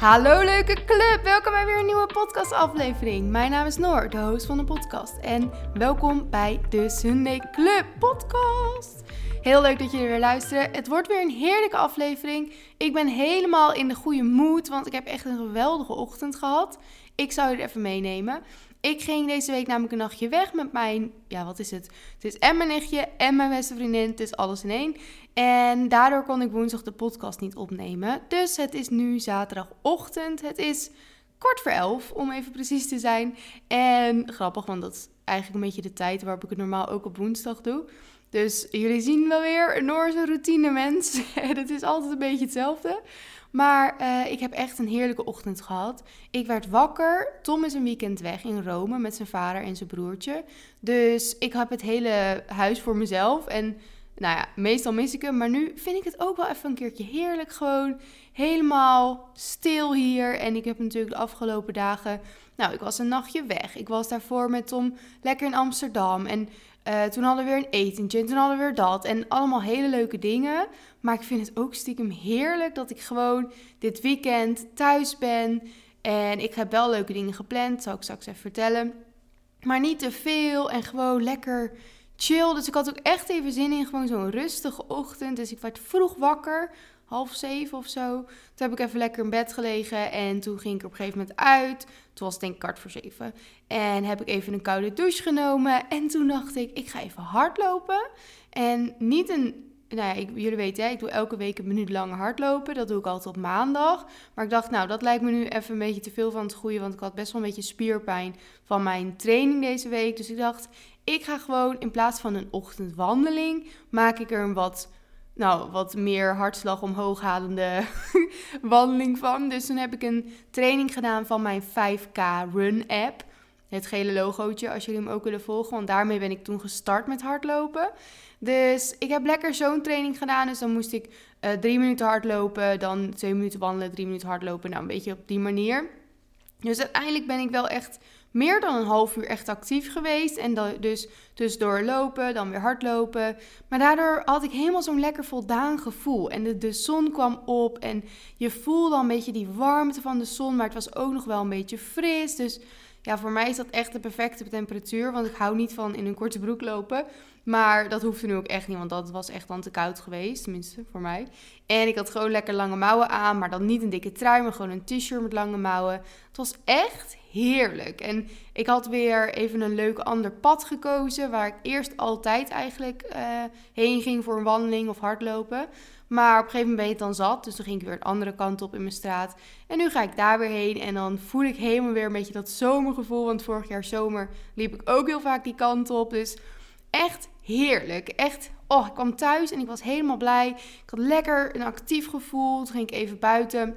Hallo leuke club, welkom bij weer een nieuwe podcastaflevering. Mijn naam is Noor, de host van de podcast. En welkom bij de Sunday Club podcast. Heel leuk dat jullie weer luisteren. Het wordt weer een heerlijke aflevering. Ik ben helemaal in de goede mood, want ik heb echt een geweldige ochtend gehad. Ik zou er even meenemen. Ik ging deze week namelijk een nachtje weg met mijn, ja wat is het? Het is en mijn nichtje en mijn beste vriendin, het is alles in één. En daardoor kon ik woensdag de podcast niet opnemen. Dus het is nu zaterdagochtend. Het is kwart voor elf, om even precies te zijn. En grappig, want dat is eigenlijk een beetje de tijd waarop ik het normaal ook op woensdag doe. Dus jullie zien wel weer een Noorse routine mens. het is altijd een beetje hetzelfde. Maar uh, ik heb echt een heerlijke ochtend gehad. Ik werd wakker. Tom is een weekend weg in Rome met zijn vader en zijn broertje. Dus ik heb het hele huis voor mezelf. En nou ja, meestal mis ik hem. Maar nu vind ik het ook wel even een keertje heerlijk. Gewoon helemaal stil hier. En ik heb natuurlijk de afgelopen dagen. Nou, ik was een nachtje weg. Ik was daarvoor met Tom lekker in Amsterdam. En uh, toen hadden we weer een etentje. En toen hadden we weer dat. En allemaal hele leuke dingen. Maar ik vind het ook stiekem heerlijk dat ik gewoon dit weekend thuis ben. En ik heb wel leuke dingen gepland. Zal ik straks even vertellen. Maar niet te veel. En gewoon lekker chill. Dus ik had ook echt even zin in gewoon zo'n rustige ochtend. Dus ik werd vroeg wakker. Half zeven of zo. Toen heb ik even lekker in bed gelegen. En toen ging ik op een gegeven moment uit. Toen was het denk ik kwart voor zeven. En heb ik even een koude douche genomen. En toen dacht ik, ik ga even hardlopen. En niet een nou ja, jullie weten, hè, ik doe elke week een minuut langer hardlopen. Dat doe ik altijd op maandag. Maar ik dacht, nou, dat lijkt me nu even een beetje te veel van het goede. Want ik had best wel een beetje spierpijn van mijn training deze week. Dus ik dacht, ik ga gewoon in plaats van een ochtendwandeling, maak ik er een wat, nou, wat meer hartslag omhoog halende wandeling van. Dus toen heb ik een training gedaan van mijn 5K Run app. Het gele logootje, als jullie hem ook willen volgen. Want daarmee ben ik toen gestart met hardlopen. Dus ik heb lekker zo'n training gedaan. Dus dan moest ik uh, drie minuten hardlopen, dan twee minuten wandelen, drie minuten hardlopen. Nou, een beetje op die manier. Dus uiteindelijk ben ik wel echt meer dan een half uur echt actief geweest. En dan, dus tussendoor lopen, dan weer hardlopen. Maar daardoor had ik helemaal zo'n lekker voldaan gevoel. En de, de zon kwam op en je voelde al een beetje die warmte van de zon. Maar het was ook nog wel een beetje fris. Dus ja, voor mij is dat echt de perfecte temperatuur. Want ik hou niet van in een korte broek lopen. Maar dat hoefde nu ook echt niet, want dat was echt dan te koud geweest. Tenminste, voor mij. En ik had gewoon lekker lange mouwen aan. Maar dan niet een dikke trui, maar gewoon een t-shirt met lange mouwen. Het was echt heerlijk. En ik had weer even een leuk ander pad gekozen. Waar ik eerst altijd eigenlijk uh, heen ging voor een wandeling of hardlopen. Maar op een gegeven moment ben je het dan zat. Dus dan ging ik weer een andere kant op in mijn straat. En nu ga ik daar weer heen. En dan voel ik helemaal weer een beetje dat zomergevoel. Want vorig jaar zomer liep ik ook heel vaak die kant op. Dus echt heerlijk. Echt, oh, ik kwam thuis en ik was helemaal blij. Ik had lekker een actief gevoel. Toen ging ik even buiten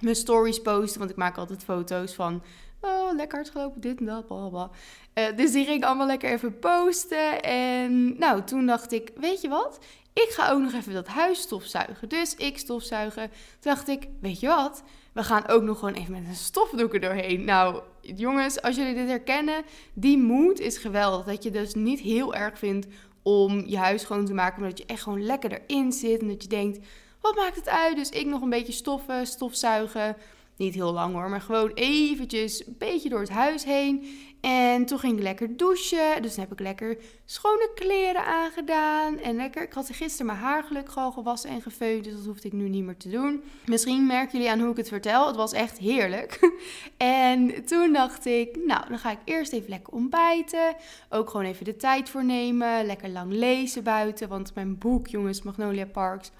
mijn stories posten. Want ik maak altijd foto's van oh, lekker hard gelopen, dit en dat, bla uh, dus die ging ik allemaal lekker even posten. En nou, toen dacht ik, weet je wat? Ik ga ook nog even dat huis stofzuigen. Dus ik stofzuigen. Toen dacht ik, weet je wat? We gaan ook nog gewoon even met een stofdoek doorheen. Nou, jongens, als jullie dit herkennen, die moed is geweldig. Dat je dus niet heel erg vindt om je huis schoon te maken, maar dat je echt gewoon lekker erin zit. En dat je denkt, wat maakt het uit? Dus ik nog een beetje stoffen, stofzuigen. Niet heel lang hoor, maar gewoon eventjes een beetje door het huis heen. En toen ging ik lekker douchen. Dus dan heb ik lekker schone kleren aangedaan. En lekker, ik had gisteren mijn haar gelukkig al gewassen en gefeund. Dus dat hoefde ik nu niet meer te doen. Misschien merken jullie aan hoe ik het vertel. Het was echt heerlijk. en toen dacht ik, nou, dan ga ik eerst even lekker ontbijten. Ook gewoon even de tijd voor nemen. Lekker lang lezen buiten. Want mijn boek, jongens, Magnolia Parks.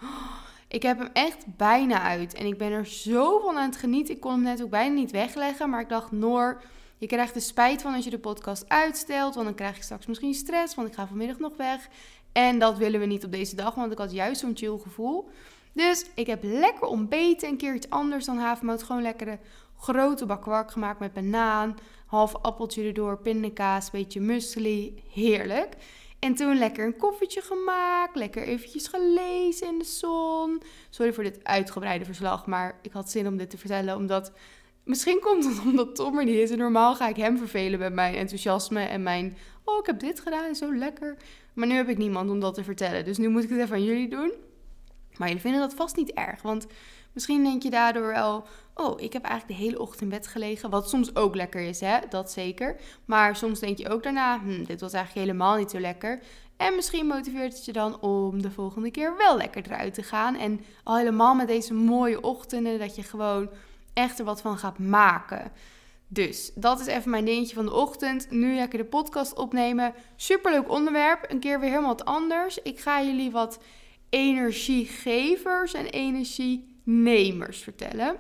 Ik heb hem echt bijna uit. En ik ben er zo van aan het genieten. Ik kon hem net ook bijna niet wegleggen. Maar ik dacht, Noor, je krijgt er spijt van als je de podcast uitstelt. Want dan krijg je straks misschien stress. Want ik ga vanmiddag nog weg. En dat willen we niet op deze dag. Want ik had juist zo'n chill gevoel. Dus ik heb lekker ontbeten. Een keer iets anders dan havermout. Gewoon lekkere grote bakwark gemaakt met banaan. Half appeltje erdoor, pindakaas, beetje muesli. Heerlijk. En toen lekker een koffietje gemaakt, lekker eventjes gelezen in de zon. Sorry voor dit uitgebreide verslag, maar ik had zin om dit te vertellen, omdat... Misschien komt het omdat Tom er niet is en normaal ga ik hem vervelen met mijn enthousiasme en mijn... Oh, ik heb dit gedaan, zo lekker. Maar nu heb ik niemand om dat te vertellen, dus nu moet ik het even aan jullie doen. Maar jullie vinden dat vast niet erg, want Misschien denk je daardoor wel, oh, ik heb eigenlijk de hele ochtend in bed gelegen. Wat soms ook lekker is, hè? dat zeker. Maar soms denk je ook daarna, hm, dit was eigenlijk helemaal niet zo lekker. En misschien motiveert het je dan om de volgende keer wel lekker eruit te gaan. En al helemaal met deze mooie ochtenden, dat je gewoon echt er wat van gaat maken. Dus dat is even mijn dingetje van de ochtend. Nu lekker de podcast opnemen. Superleuk onderwerp. Een keer weer helemaal wat anders. Ik ga jullie wat energiegevers en energienemers vertellen.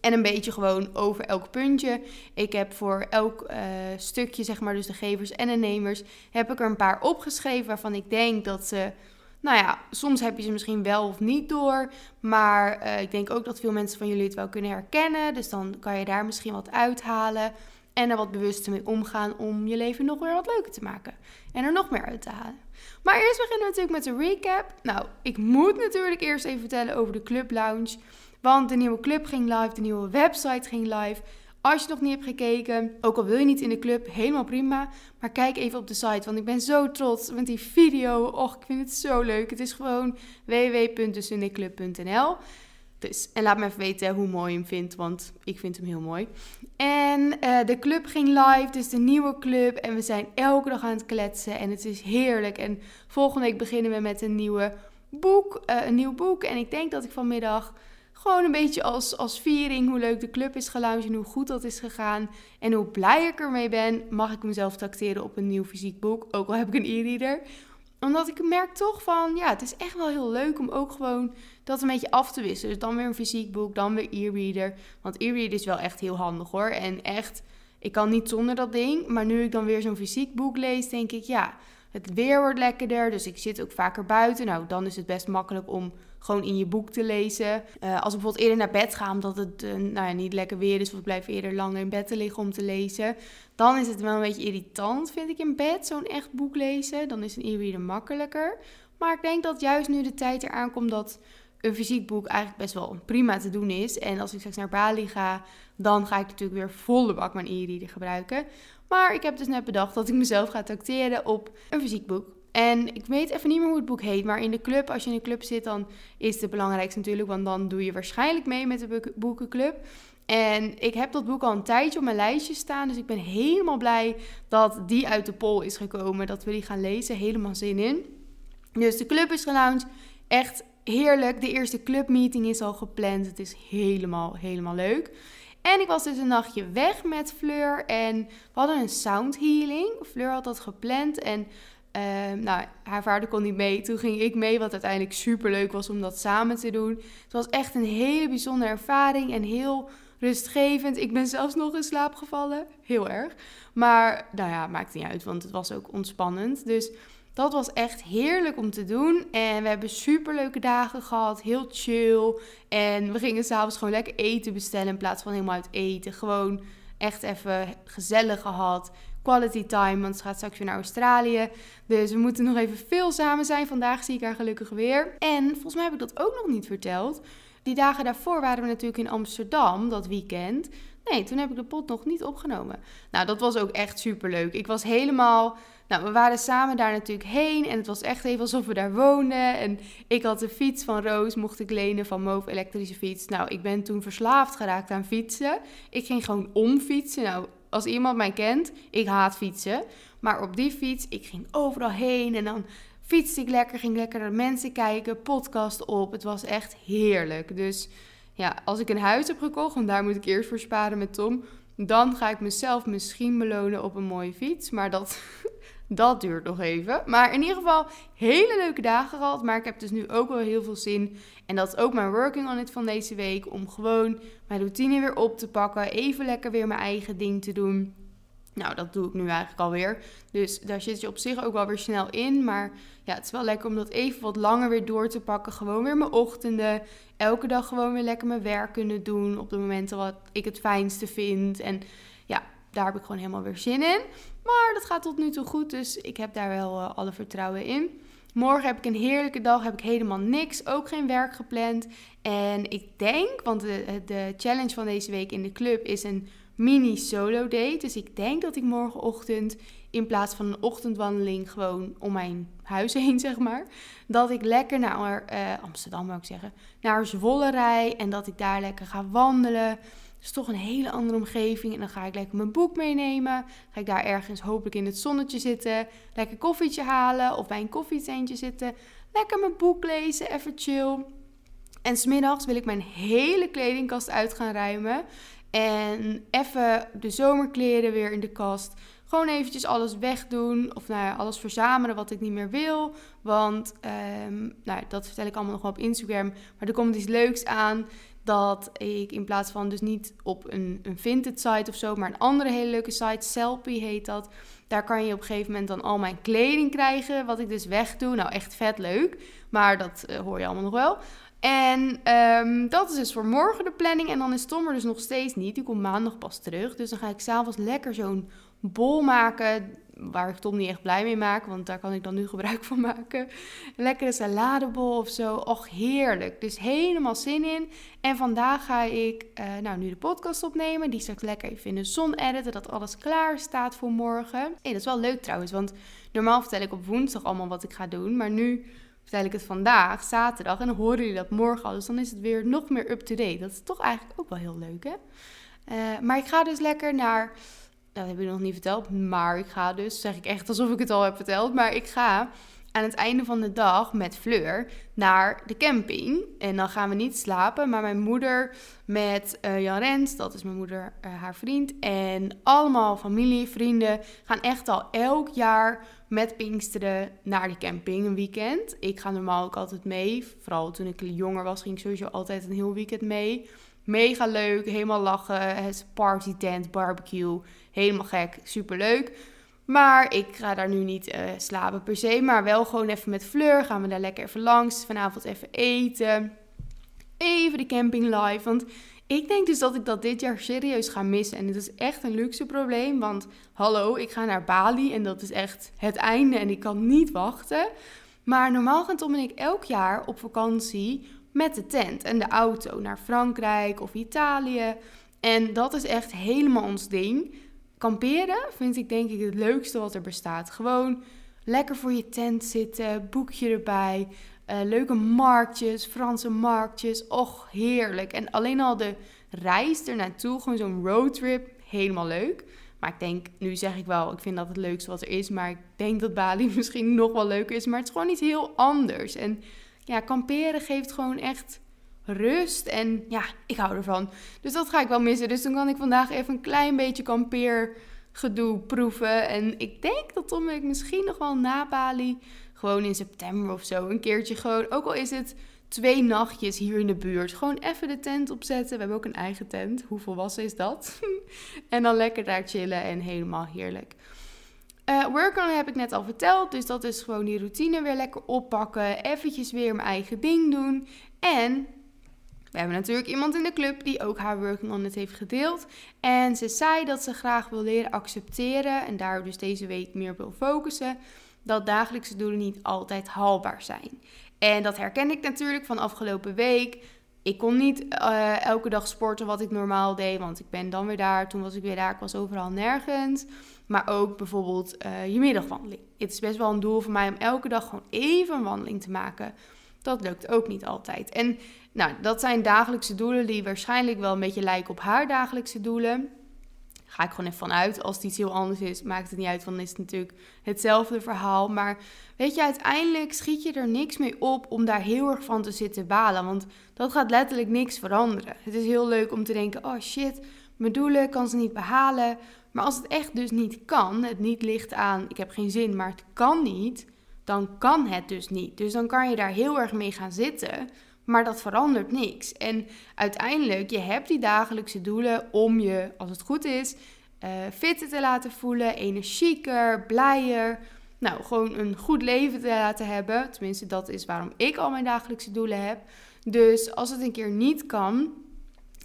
En een beetje gewoon over elk puntje. Ik heb voor elk uh, stukje, zeg maar, dus de gevers en de nemers, heb ik er een paar opgeschreven waarvan ik denk dat ze. Nou ja, soms heb je ze misschien wel of niet door. Maar uh, ik denk ook dat veel mensen van jullie het wel kunnen herkennen. Dus dan kan je daar misschien wat uithalen. En er wat bewuster mee omgaan om je leven nog weer wat leuker te maken. En er nog meer uit te halen. Maar eerst beginnen we natuurlijk met de recap. Nou, ik moet natuurlijk eerst even vertellen over de Club Lounge. Want de nieuwe club ging live, de nieuwe website ging live. Als je nog niet hebt gekeken, ook al wil je niet in de club, helemaal prima. Maar kijk even op de site, want ik ben zo trots met die video. Och, ik vind het zo leuk. Het is gewoon www.desundayclub.nl. Dus, en laat me even weten hoe mooi je hem vindt, want ik vind hem heel mooi. En uh, de club ging live, dus de nieuwe club. En we zijn elke dag aan het kletsen en het is heerlijk. En volgende week beginnen we met een, nieuwe boek, uh, een nieuw boek. En ik denk dat ik vanmiddag gewoon een beetje als, als viering hoe leuk de club is gelounged en hoe goed dat is gegaan. En hoe blij ik ermee ben, mag ik mezelf tracteren op een nieuw fysiek boek. Ook al heb ik een e-reader. Omdat ik merk toch van, ja, het is echt wel heel leuk om ook gewoon dat een beetje af te wisselen. Dus dan weer een fysiek boek, dan weer e-reader. Want e-reader is wel echt heel handig hoor. En echt, ik kan niet zonder dat ding. Maar nu ik dan weer zo'n fysiek boek lees, denk ik, ja, het weer wordt lekkerder. Dus ik zit ook vaker buiten. Nou, dan is het best makkelijk om gewoon in je boek te lezen. Uh, als ik bijvoorbeeld eerder naar bed ga, omdat het uh, nou ja, niet lekker weer is, of ik blijf eerder langer in bed te liggen om te lezen, dan is het wel een beetje irritant, vind ik in bed, zo'n echt boek lezen. Dan is een e-reader makkelijker. Maar ik denk dat juist nu de tijd eraan komt dat een fysiek boek eigenlijk best wel prima te doen is. En als ik straks naar Bali ga, dan ga ik natuurlijk weer volle bak mijn e-reader gebruiken. Maar ik heb dus net bedacht dat ik mezelf ga tracteren op een fysiek boek. En ik weet even niet meer hoe het boek heet, maar in de club, als je in de club zit, dan is het belangrijkste natuurlijk, want dan doe je waarschijnlijk mee met de boekenclub. En ik heb dat boek al een tijdje op mijn lijstje staan, dus ik ben helemaal blij dat die uit de poll is gekomen, dat we die gaan lezen. Helemaal zin in. Dus de club is gelaunched. Echt heerlijk. De eerste clubmeeting is al gepland. Het is helemaal, helemaal leuk. En ik was dus een nachtje weg met Fleur en we hadden een sound healing. Fleur had dat gepland en uh, nou, haar vader kon niet mee. Toen ging ik mee, wat uiteindelijk super leuk was om dat samen te doen. Het was echt een hele bijzondere ervaring en heel rustgevend. Ik ben zelfs nog in slaap gevallen. Heel erg. Maar nou ja, maakt niet uit, want het was ook ontspannend. Dus dat was echt heerlijk om te doen. En we hebben super leuke dagen gehad. Heel chill. En we gingen s'avonds gewoon lekker eten bestellen in plaats van helemaal uit eten. Gewoon echt even gezellig gehad quality time, want ze gaat straks weer naar Australië. Dus we moeten nog even veel samen zijn. Vandaag zie ik haar gelukkig weer. En volgens mij heb ik dat ook nog niet verteld. Die dagen daarvoor waren we natuurlijk in Amsterdam, dat weekend. Nee, toen heb ik de pot nog niet opgenomen. Nou, dat was ook echt super leuk. Ik was helemaal. Nou, we waren samen daar natuurlijk heen. En het was echt even alsof we daar woonden. En ik had de fiets van Roos, mocht ik lenen van Move elektrische fiets. Nou, ik ben toen verslaafd geraakt aan fietsen. Ik ging gewoon omfietsen. Nou, als iemand mij kent, ik haat fietsen. Maar op die fiets, ik ging overal heen en dan fietste ik lekker, ging lekker naar mensen kijken, podcast op. Het was echt heerlijk. Dus ja, als ik een huis heb gekocht, want daar moet ik eerst voor sparen met Tom, dan ga ik mezelf misschien belonen op een mooie fiets. Maar dat, dat duurt nog even. Maar in ieder geval hele leuke dagen gehad. Maar ik heb dus nu ook wel heel veel zin. En dat is ook mijn working on it van deze week. Om gewoon mijn routine weer op te pakken. Even lekker weer mijn eigen ding te doen. Nou, dat doe ik nu eigenlijk alweer. Dus daar zit je op zich ook wel weer snel in. Maar ja, het is wel lekker om dat even wat langer weer door te pakken. Gewoon weer mijn ochtenden. Elke dag gewoon weer lekker mijn werk kunnen doen. Op de momenten wat ik het fijnste vind. En ja, daar heb ik gewoon helemaal weer zin in. Maar dat gaat tot nu toe goed. Dus ik heb daar wel uh, alle vertrouwen in. Morgen heb ik een heerlijke dag, heb ik helemaal niks, ook geen werk gepland. En ik denk, want de, de challenge van deze week in de club is een mini solo date. Dus ik denk dat ik morgenochtend in plaats van een ochtendwandeling gewoon om mijn huis heen, zeg maar, dat ik lekker naar uh, Amsterdam, wil ik zeggen, naar Zwolle rij en dat ik daar lekker ga wandelen. Is toch een hele andere omgeving. En dan ga ik lekker mijn boek meenemen. Ga ik daar ergens hopelijk in het zonnetje zitten. Lekker koffietje halen of bij een koffietentje zitten. Lekker mijn boek lezen, even chill. En smiddags wil ik mijn hele kledingkast uit gaan ruimen. En even de zomerkleren weer in de kast. Gewoon eventjes alles wegdoen. Of nou alles verzamelen wat ik niet meer wil. Want um, nou, dat vertel ik allemaal nog wel op Instagram. Maar er komt iets leuks aan. Dat ik in plaats van dus niet op een, een vintage site of zo. Maar een andere hele leuke site. Selfie heet dat. Daar kan je op een gegeven moment dan al mijn kleding krijgen. Wat ik dus wegdoe. Nou echt vet leuk. Maar dat uh, hoor je allemaal nog wel. En um, dat is dus voor morgen de planning. En dan is Tom er dus nog steeds niet. Die komt maandag pas terug. Dus dan ga ik s'avonds lekker zo'n bol maken. Waar ik Tom niet echt blij mee maak. Want daar kan ik dan nu gebruik van maken. lekkere saladebol of zo. Och, heerlijk. Dus helemaal zin in. En vandaag ga ik uh, nou, nu de podcast opnemen. Die straks lekker even in de zon editen. Dat alles klaar staat voor morgen. Hey, dat is wel leuk trouwens. Want normaal vertel ik op woensdag allemaal wat ik ga doen. Maar nu vertel ik het vandaag, zaterdag. En dan horen jullie dat morgen al. Dus dan is het weer nog meer up-to-date. Dat is toch eigenlijk ook wel heel leuk, hè? Uh, maar ik ga dus lekker naar... Dat heb ik nog niet verteld. Maar ik ga dus, zeg ik echt alsof ik het al heb verteld. Maar ik ga aan het einde van de dag met Fleur naar de camping. En dan gaan we niet slapen, maar mijn moeder met uh, Jan Rens, dat is mijn moeder, uh, haar vriend, en allemaal familie, vrienden gaan echt al elk jaar met Pinksteren naar de camping een weekend. Ik ga normaal ook altijd mee. Vooral toen ik jonger was, ging ik sowieso altijd een heel weekend mee. Mega leuk, helemaal lachen. Het party tent, barbecue. Helemaal gek, super leuk. Maar ik ga daar nu niet uh, slapen per se. Maar wel gewoon even met Fleur. Gaan we daar lekker even langs. Vanavond even eten. Even de camping live. Want ik denk dus dat ik dat dit jaar serieus ga missen. En het is echt een luxe probleem. Want hallo, ik ga naar Bali en dat is echt het einde en ik kan niet wachten. Maar normaal gaan Tom en ik elk jaar op vakantie met de tent en de auto naar Frankrijk of Italië. En dat is echt helemaal ons ding. Kamperen vind ik denk ik het leukste wat er bestaat. Gewoon lekker voor je tent zitten, boekje erbij, uh, leuke marktjes, Franse marktjes. Och, heerlijk. En alleen al de reis er naartoe, gewoon zo'n roadtrip, helemaal leuk. Maar ik denk, nu zeg ik wel, ik vind dat het leukste wat er is. Maar ik denk dat Bali misschien nog wel leuker is. Maar het is gewoon iets heel anders. En ja, kamperen geeft gewoon echt rust. En ja, ik hou ervan. Dus dat ga ik wel missen. Dus dan kan ik vandaag even een klein beetje kampeergedoe proeven. En ik denk dat Tom ik misschien nog wel na Bali gewoon in september of zo een keertje gewoon, ook al is het twee nachtjes hier in de buurt, gewoon even de tent opzetten. We hebben ook een eigen tent. Hoe volwassen is dat? en dan lekker daar chillen en helemaal heerlijk. Uh, work on heb ik net al verteld, dus dat is gewoon die routine weer lekker oppakken. Eventjes weer mijn eigen ding doen. En we hebben natuurlijk iemand in de club die ook haar working on het heeft gedeeld. En ze zei dat ze graag wil leren accepteren en daar dus deze week meer wil focussen dat dagelijkse doelen niet altijd haalbaar zijn. En dat herken ik natuurlijk van afgelopen week. Ik kon niet eh, elke dag sporten wat ik normaal deed, want ik ben dan weer daar. Toen was ik weer daar, ik was overal nergens. Maar ook bijvoorbeeld uh, je middagwandeling. Het is best wel een doel voor mij om elke dag gewoon even een wandeling te maken. Dat lukt ook niet altijd. En nou, dat zijn dagelijkse doelen die waarschijnlijk wel een beetje lijken op haar dagelijkse doelen ga ik gewoon even vanuit. Als het iets heel anders is, maakt het niet uit, want dan is het natuurlijk hetzelfde verhaal. Maar weet je, uiteindelijk schiet je er niks mee op om daar heel erg van te zitten balen. Want dat gaat letterlijk niks veranderen. Het is heel leuk om te denken, oh shit, mijn doelen kan ze niet behalen. Maar als het echt dus niet kan, het niet ligt aan, ik heb geen zin, maar het kan niet, dan kan het dus niet. Dus dan kan je daar heel erg mee gaan zitten. Maar dat verandert niks. En uiteindelijk, je hebt die dagelijkse doelen om je, als het goed is, uh, fitter te laten voelen, energieker, blijer. Nou, gewoon een goed leven te laten hebben. Tenminste, dat is waarom ik al mijn dagelijkse doelen heb. Dus als het een keer niet kan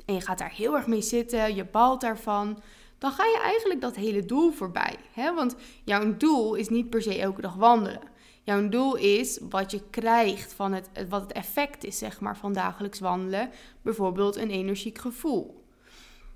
en je gaat daar heel erg mee zitten, je balt daarvan, dan ga je eigenlijk dat hele doel voorbij. Hè? Want jouw doel is niet per se elke dag wandelen. Jouw doel is wat je krijgt van het, wat het effect is, zeg maar, van dagelijks wandelen. Bijvoorbeeld een energiek gevoel.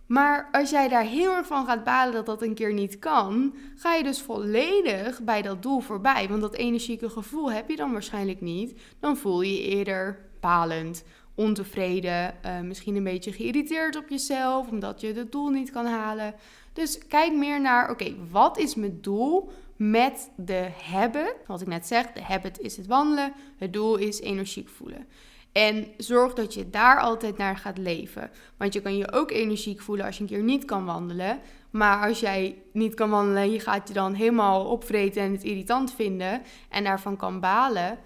Maar als jij daar heel erg van gaat balen dat dat een keer niet kan, ga je dus volledig bij dat doel voorbij. Want dat energieke gevoel heb je dan waarschijnlijk niet. Dan voel je je eerder balend, ontevreden, uh, misschien een beetje geïrriteerd op jezelf omdat je het doel niet kan halen. Dus kijk meer naar, oké, wat is mijn doel met de habit? Wat ik net zeg, de habit is het wandelen, het doel is energiek voelen. En zorg dat je daar altijd naar gaat leven. Want je kan je ook energiek voelen als je een keer niet kan wandelen. Maar als jij niet kan wandelen, je gaat je dan helemaal opvreten en het irritant vinden en daarvan kan balen,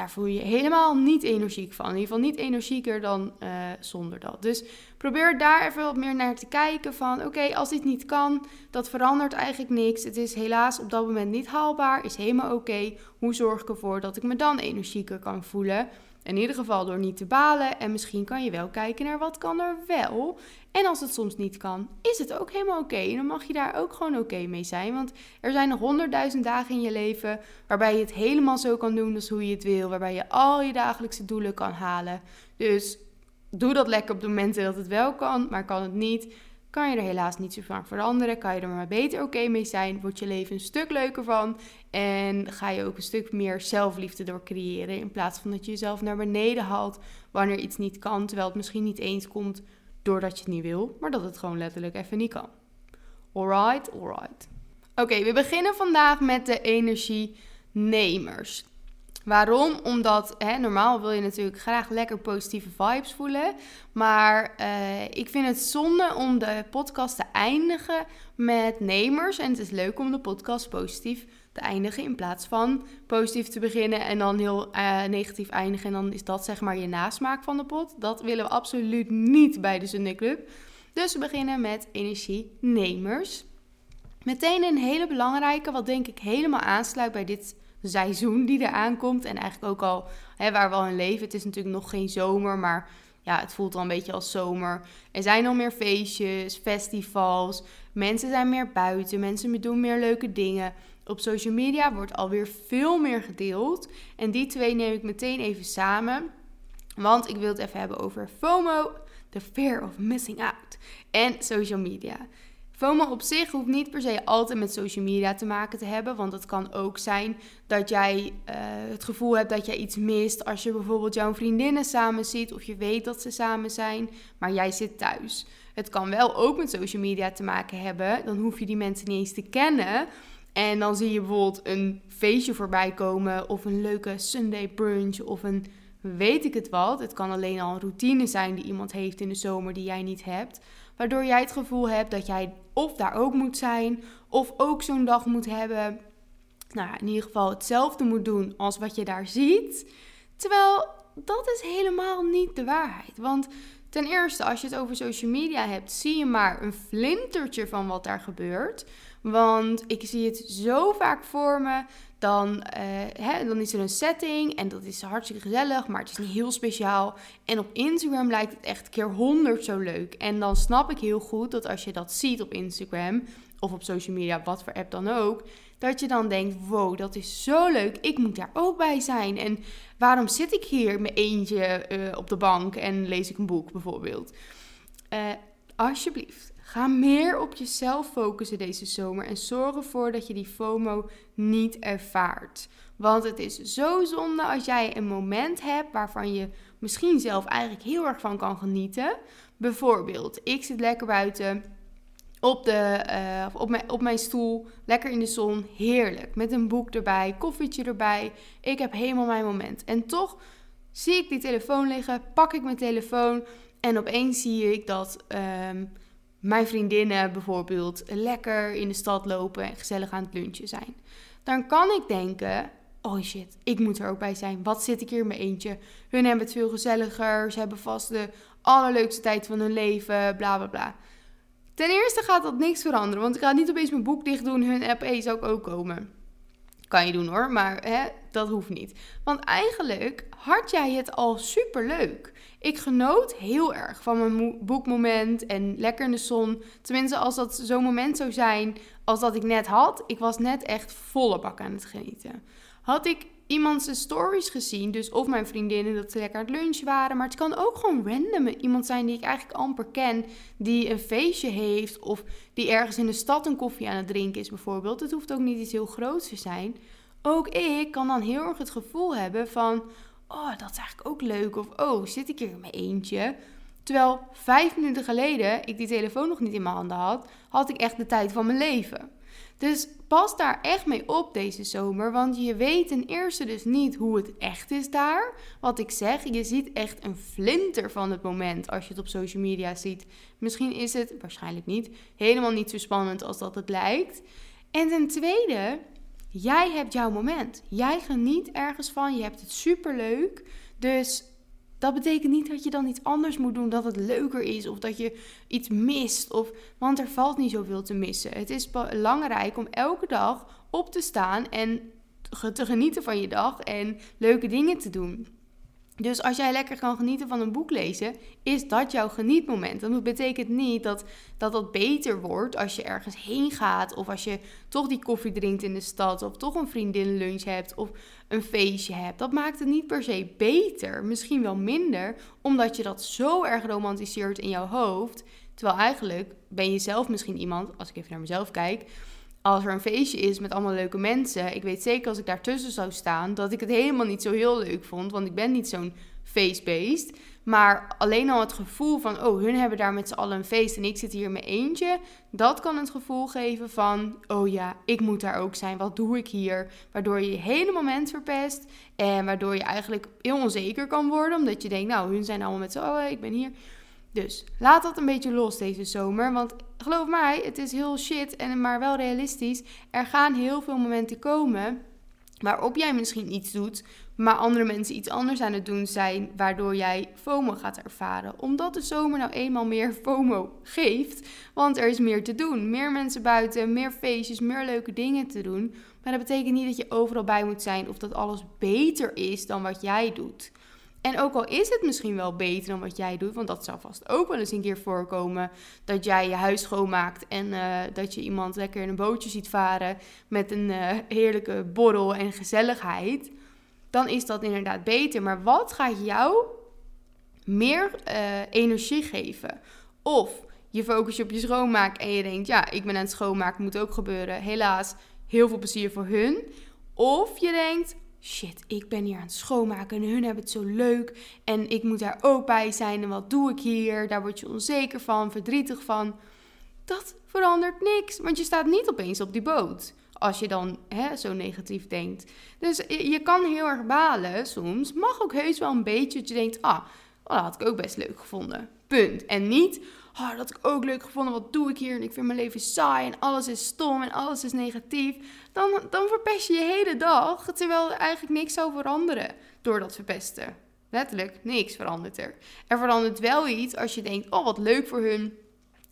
daar voel je je helemaal niet energiek van. In ieder geval niet energieker dan uh, zonder dat. Dus probeer daar even wat meer naar te kijken van oké, als dit niet kan, dat verandert eigenlijk niks. Het is helaas op dat moment niet haalbaar, is helemaal oké. Hoe zorg ik ervoor dat ik me dan energieker kan voelen? In ieder geval door niet te balen. En misschien kan je wel kijken naar wat kan er wel. En als het soms niet kan, is het ook helemaal oké. En dan mag je daar ook gewoon oké mee zijn. Want er zijn nog honderdduizend dagen in je leven waarbij je het helemaal zo kan doen als hoe je het wil. Waarbij je al je dagelijkse doelen kan halen. Dus doe dat lekker op de momenten dat het wel kan, maar kan het niet kan je er helaas niet zo vaak veranderen. Kan je er maar beter oké mee zijn. Wordt je leven een stuk leuker van. En ga je ook een stuk meer zelfliefde door creëren. In plaats van dat je jezelf naar beneden haalt wanneer iets niet kan. Terwijl het misschien niet eens komt doordat je het niet wil. Maar dat het gewoon letterlijk even niet kan. Alright, alright. Oké, we beginnen vandaag met de energienemers. Waarom? Omdat hè, normaal wil je natuurlijk graag lekker positieve vibes voelen. Maar uh, ik vind het zonde om de podcast te eindigen met nemers. En het is leuk om de podcast positief te eindigen in plaats van positief te beginnen en dan heel uh, negatief eindigen. En dan is dat zeg maar je nasmaak van de pot. Dat willen we absoluut niet bij de Sunday Club. Dus we beginnen met energienemers. Meteen een hele belangrijke, wat denk ik helemaal aansluit bij dit seizoen die er aankomt. En eigenlijk ook al hè, waar we al in leven. Het is natuurlijk nog geen zomer, maar ja, het voelt al een beetje als zomer. Er zijn al meer feestjes, festivals. Mensen zijn meer buiten. Mensen doen meer leuke dingen. Op social media wordt alweer veel meer gedeeld. En die twee neem ik meteen even samen. Want ik wil het even hebben over FOMO, the fear of missing out, en social media. FOMO op zich hoeft niet per se altijd met social media te maken te hebben. Want het kan ook zijn dat jij uh, het gevoel hebt dat jij iets mist. Als je bijvoorbeeld jouw vriendinnen samen ziet of je weet dat ze samen zijn, maar jij zit thuis. Het kan wel ook met social media te maken hebben. Dan hoef je die mensen niet eens te kennen. En dan zie je bijvoorbeeld een feestje voorbij komen of een leuke Sunday brunch of een weet ik het wat. Het kan alleen al een routine zijn die iemand heeft in de zomer die jij niet hebt. Waardoor jij het gevoel hebt dat jij of daar ook moet zijn, of ook zo'n dag moet hebben. Nou ja, in ieder geval hetzelfde moet doen als wat je daar ziet. Terwijl dat is helemaal niet de waarheid. Want ten eerste, als je het over social media hebt, zie je maar een flintertje van wat daar gebeurt. Want ik zie het zo vaak voor me. Dan, uh, hè, dan is er een setting en dat is hartstikke gezellig, maar het is niet heel speciaal. En op Instagram lijkt het echt keer honderd zo leuk. En dan snap ik heel goed dat als je dat ziet op Instagram of op social media, wat voor app dan ook, dat je dan denkt: wow, dat is zo leuk, ik moet daar ook bij zijn. En waarom zit ik hier met eentje uh, op de bank en lees ik een boek bijvoorbeeld? Uh, alsjeblieft, Ga meer op jezelf focussen deze zomer en zorg ervoor dat je die FOMO niet ervaart. Want het is zo zonde als jij een moment hebt waarvan je misschien zelf eigenlijk heel erg van kan genieten. Bijvoorbeeld, ik zit lekker buiten op, de, uh, op, mijn, op mijn stoel, lekker in de zon, heerlijk. Met een boek erbij, koffietje erbij. Ik heb helemaal mijn moment. En toch zie ik die telefoon liggen, pak ik mijn telefoon en opeens zie ik dat. Um, mijn vriendinnen bijvoorbeeld lekker in de stad lopen en gezellig aan het lunchen zijn. Dan kan ik denken: oh shit, ik moet er ook bij zijn. Wat zit ik hier in mijn eentje? Hun hebben het veel gezelliger. Ze hebben vast de allerleukste tijd van hun leven. Bla bla bla. Ten eerste gaat dat niks veranderen, want ik ga niet opeens mijn boek dicht doen. Hun app E zou ook, ook komen. Kan je doen hoor, maar hè, dat hoeft niet. Want eigenlijk had jij het al super leuk. Ik genoot heel erg van mijn boekmoment en lekker in de zon. Tenminste, als dat zo'n moment zou zijn als dat ik net had. Ik was net echt volle bak aan het genieten. Had ik iemand zijn stories gezien. Dus of mijn vriendinnen dat ze lekker aan het lunch waren. Maar het kan ook gewoon random iemand zijn die ik eigenlijk amper ken. Die een feestje heeft. Of die ergens in de stad een koffie aan het drinken is bijvoorbeeld. Het hoeft ook niet iets heel groots te zijn. Ook ik kan dan heel erg het gevoel hebben van... Oh, dat is eigenlijk ook leuk. Of oh, zit ik hier in mijn eentje? Terwijl vijf minuten geleden ik die telefoon nog niet in mijn handen had, had ik echt de tijd van mijn leven. Dus pas daar echt mee op deze zomer, want je weet ten eerste dus niet hoe het echt is daar. Wat ik zeg, je ziet echt een flinter van het moment als je het op social media ziet. Misschien is het, waarschijnlijk niet, helemaal niet zo spannend als dat het lijkt. En ten tweede, jij hebt jouw moment. Jij geniet ergens van, je hebt het superleuk. Dus dat betekent niet dat je dan iets anders moet doen, dat het leuker is of dat je iets mist. Of, want er valt niet zoveel te missen. Het is belangrijk om elke dag op te staan en te genieten van je dag en leuke dingen te doen. Dus als jij lekker kan genieten van een boek lezen, is dat jouw genietmoment. Dat betekent niet dat, dat dat beter wordt als je ergens heen gaat. Of als je toch die koffie drinkt in de stad. Of toch een vriendinnenlunch hebt. Of een feestje hebt. Dat maakt het niet per se beter. Misschien wel minder. Omdat je dat zo erg romantiseert in jouw hoofd. Terwijl eigenlijk ben je zelf misschien iemand, als ik even naar mezelf kijk als er een feestje is met allemaal leuke mensen, ik weet zeker als ik daartussen zou staan, dat ik het helemaal niet zo heel leuk vond, want ik ben niet zo'n feestbeest. Maar alleen al het gevoel van, oh, hun hebben daar met z'n allen een feest en ik zit hier in mijn eentje, dat kan het gevoel geven van, oh ja, ik moet daar ook zijn, wat doe ik hier? Waardoor je je hele moment verpest en waardoor je eigenlijk heel onzeker kan worden, omdat je denkt, nou, hun zijn allemaal met z'n allen, ik ben hier. Dus laat dat een beetje los deze zomer. Want geloof mij, het is heel shit, en maar wel realistisch. Er gaan heel veel momenten komen waarop jij misschien iets doet, maar andere mensen iets anders aan het doen zijn, waardoor jij FOMO gaat ervaren. Omdat de zomer nou eenmaal meer FOMO geeft, want er is meer te doen. Meer mensen buiten, meer feestjes, meer leuke dingen te doen. Maar dat betekent niet dat je overal bij moet zijn of dat alles beter is dan wat jij doet. En ook al is het misschien wel beter dan wat jij doet, want dat zal vast ook wel eens een keer voorkomen dat jij je huis schoonmaakt en uh, dat je iemand lekker in een bootje ziet varen met een uh, heerlijke borrel en gezelligheid, dan is dat inderdaad beter. Maar wat gaat jou meer uh, energie geven? Of je focus je op je schoonmaak en je denkt, ja, ik ben aan het schoonmaken, moet ook gebeuren. Helaas, heel veel plezier voor hun. Of je denkt, shit, ik ben hier aan het schoonmaken en hun hebben het zo leuk en ik moet daar ook bij zijn en wat doe ik hier? Daar word je onzeker van, verdrietig van. Dat verandert niks, want je staat niet opeens op die boot als je dan hè, zo negatief denkt. Dus je kan heel erg balen soms, mag ook heus wel een beetje dat je denkt, ah, dat had ik ook best leuk gevonden. Punt. En niet, oh, dat ik ook leuk gevonden, wat doe ik hier? En ik vind mijn leven saai en alles is stom en alles is negatief. Dan, dan verpest je je hele dag, terwijl er eigenlijk niks zou veranderen door dat verpesten. Letterlijk, niks verandert er. Er verandert wel iets als je denkt, oh wat leuk voor hun,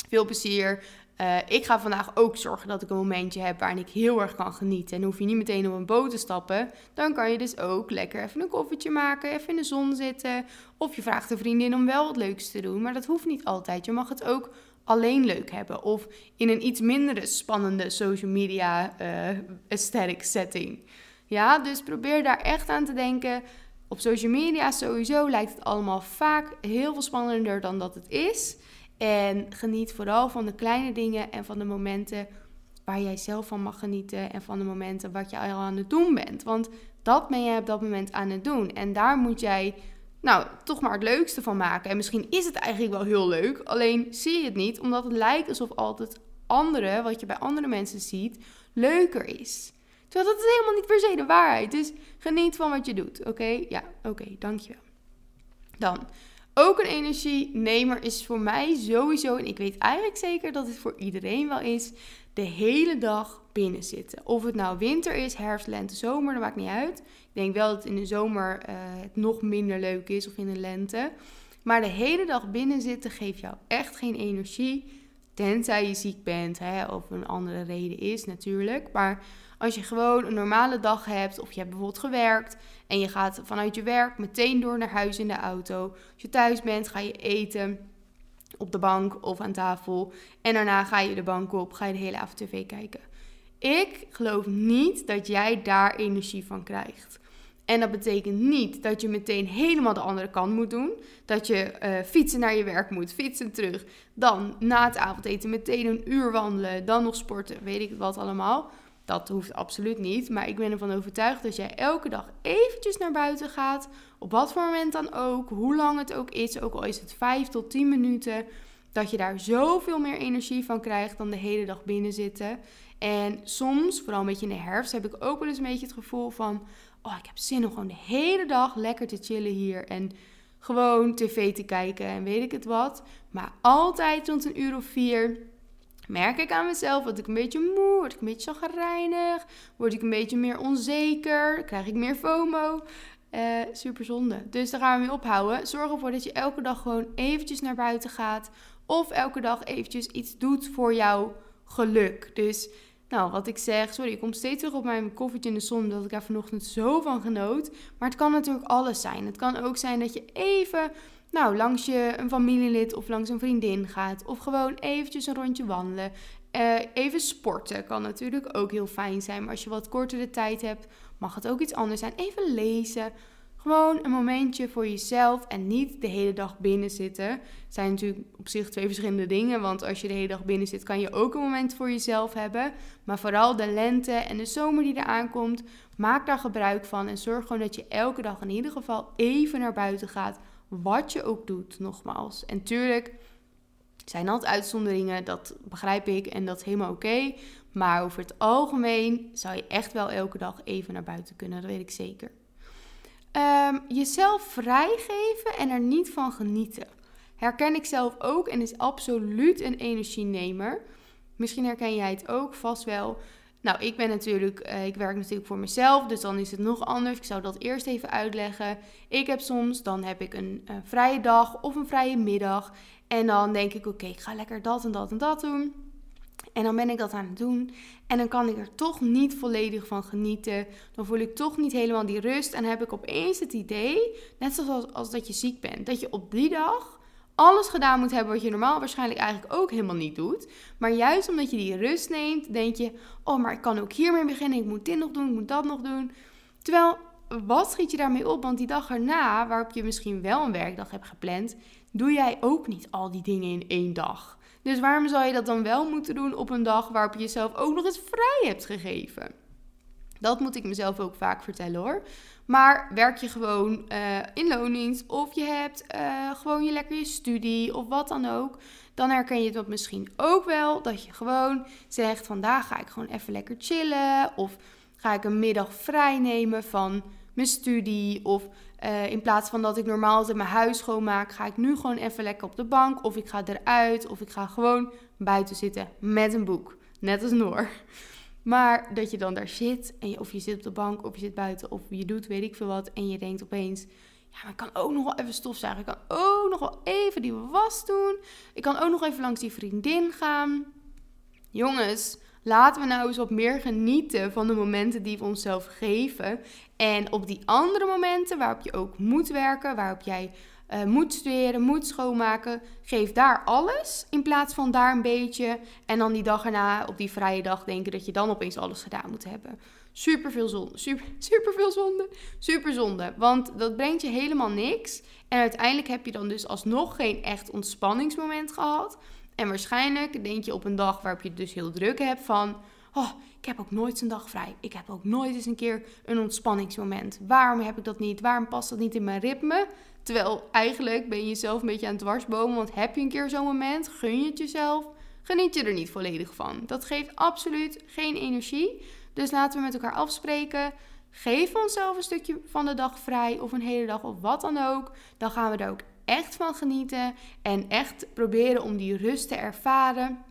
veel plezier. Uh, ik ga vandaag ook zorgen dat ik een momentje heb waarin ik heel erg kan genieten. En hoef je niet meteen op een boot te stappen. Dan kan je dus ook lekker even een koffietje maken, even in de zon zitten. Of je vraagt een vriendin om wel wat leuks te doen. Maar dat hoeft niet altijd. Je mag het ook alleen leuk hebben. Of in een iets mindere spannende social media uh, aesthetic setting. Ja, dus probeer daar echt aan te denken. Op social media sowieso lijkt het allemaal vaak heel veel spannender dan dat het is. En geniet vooral van de kleine dingen en van de momenten waar jij zelf van mag genieten. En van de momenten wat je al aan het doen bent. Want dat ben jij op dat moment aan het doen. En daar moet jij, nou, toch maar het leukste van maken. En misschien is het eigenlijk wel heel leuk. Alleen zie je het niet, omdat het lijkt alsof altijd andere, wat je bij andere mensen ziet, leuker is. Terwijl dat is helemaal niet per se de waarheid. Dus geniet van wat je doet. Oké? Ja, oké, dankjewel. Dan, ook een energienemer is voor mij sowieso, en ik weet eigenlijk zeker dat het voor iedereen wel is, de hele dag binnen zitten. Of het nou winter is, herfst, lente, zomer, dat maakt niet uit. Ik denk wel dat in de zomer uh, het nog minder leuk is of in de lente. Maar de hele dag binnen zitten geeft jou echt geen energie. Tenzij je ziek bent hè, of een andere reden is natuurlijk. Maar als je gewoon een normale dag hebt of je hebt bijvoorbeeld gewerkt en je gaat vanuit je werk meteen door naar huis in de auto. Als je thuis bent, ga je eten op de bank of aan tafel. En daarna ga je de bank op, ga je de hele avond tv kijken. Ik geloof niet dat jij daar energie van krijgt. En dat betekent niet dat je meteen helemaal de andere kant moet doen. Dat je uh, fietsen naar je werk moet, fietsen terug. Dan na het avondeten meteen een uur wandelen, dan nog sporten, weet ik wat allemaal. Dat hoeft absoluut niet. Maar ik ben ervan overtuigd dat jij elke dag eventjes naar buiten gaat. Op wat voor moment dan ook. Hoe lang het ook is. Ook al is het 5 tot 10 minuten. Dat je daar zoveel meer energie van krijgt dan de hele dag binnen zitten. En soms, vooral een beetje in de herfst, heb ik ook wel eens een beetje het gevoel van... Oh, ik heb zin om gewoon de hele dag lekker te chillen hier. En gewoon tv te kijken en weet ik het wat. Maar altijd rond een uur of vier merk ik aan mezelf dat ik een beetje moe, word ik een beetje chagrijnig, word ik een beetje meer onzeker, krijg ik meer FOMO. Uh, super zonde. Dus daar gaan we mee ophouden. Zorg ervoor dat je elke dag gewoon eventjes naar buiten gaat. Of elke dag eventjes iets doet voor jouw geluk. Dus, nou, wat ik zeg, sorry, ik kom steeds terug op mijn koffertje in de zon, dat ik daar vanochtend zo van genoot. Maar het kan natuurlijk alles zijn. Het kan ook zijn dat je even nou, langs je een familielid of langs een vriendin gaat. Of gewoon eventjes een rondje wandelen. Uh, even sporten kan natuurlijk ook heel fijn zijn. Maar als je wat kortere tijd hebt, mag het ook iets anders zijn. Even lezen. Gewoon een momentje voor jezelf en niet de hele dag binnen zitten. Zijn natuurlijk op zich twee verschillende dingen. Want als je de hele dag binnen zit, kan je ook een moment voor jezelf hebben. Maar vooral de lente en de zomer die eraan komt, maak daar gebruik van. En zorg gewoon dat je elke dag in ieder geval even naar buiten gaat wat je ook doet, nogmaals. En tuurlijk zijn altijd uitzonderingen, dat begrijp ik en dat is helemaal oké. Maar over het algemeen zou je echt wel elke dag even naar buiten kunnen, dat weet ik zeker. Um, jezelf vrijgeven en er niet van genieten. Herken ik zelf ook en is absoluut een energienemer. Misschien herken jij het ook vast wel. Nou, ik ben natuurlijk, uh, ik werk natuurlijk voor mezelf, dus dan is het nog anders. Ik zou dat eerst even uitleggen. Ik heb soms, dan heb ik een, vrije dag of een vrije middag. En dan denk ik, oké, ik ga lekker dat en dat en dat doen. En dan ben ik dat aan het doen. En dan kan ik er toch niet volledig van genieten. Dan voel ik toch niet helemaal die rust. En heb ik opeens het idee, net zoals als dat je ziek bent, dat je op die dag alles gedaan moet hebben wat je normaal waarschijnlijk eigenlijk ook helemaal niet doet. Maar juist omdat je die rust neemt, denk je: oh, maar ik kan ook hiermee beginnen. Ik moet dit nog doen, ik moet dat nog doen. Terwijl, wat schiet je daarmee op? Want die dag erna, waarop je misschien wel een werkdag hebt gepland, doe jij ook niet al die dingen in één dag. Dus waarom zou je dat dan wel moeten doen op een dag waarop je jezelf ook nog eens vrij hebt gegeven? Dat moet ik mezelf ook vaak vertellen hoor. Maar werk je gewoon uh, in loondienst of je hebt uh, gewoon je lekker je studie of wat dan ook. Dan herken je het misschien ook wel dat je gewoon zegt vandaag ga ik gewoon even lekker chillen. Of ga ik een middag vrij nemen van mijn studie. Of uh, in plaats van dat ik normaal altijd mijn huis schoonmaak, ga ik nu gewoon even lekker op de bank. Of ik ga eruit of ik ga gewoon buiten zitten met een boek. Net als Noor. Maar dat je dan daar zit, en je, of je zit op de bank, of je zit buiten, of je doet weet ik veel wat. En je denkt opeens, ja, maar ik kan ook nog wel even stofzuigen. Ik kan ook nog wel even die was doen. Ik kan ook nog even langs die vriendin gaan. Jongens, laten we nou eens wat meer genieten van de momenten die we onszelf geven. En op die andere momenten waarop je ook moet werken, waarop jij uh, moet studeren, moet schoonmaken. Geef daar alles in plaats van daar een beetje. En dan die dag erna, op die vrije dag, denken dat je dan opeens alles gedaan moet hebben. Super veel zonde. Super, veel zonde. Super zonde. Want dat brengt je helemaal niks. En uiteindelijk heb je dan dus alsnog geen echt ontspanningsmoment gehad. En waarschijnlijk denk je op een dag waarop je het dus heel druk hebt van... Oh, ik heb ook nooit een dag vrij. Ik heb ook nooit eens een keer een ontspanningsmoment. Waarom heb ik dat niet? Waarom past dat niet in mijn ritme? Terwijl eigenlijk ben je jezelf een beetje aan het dwarsbomen. Want heb je een keer zo'n moment, gun je het jezelf, geniet je er niet volledig van. Dat geeft absoluut geen energie. Dus laten we met elkaar afspreken. Geef onszelf een stukje van de dag vrij of een hele dag of wat dan ook. Dan gaan we er ook echt van genieten en echt proberen om die rust te ervaren.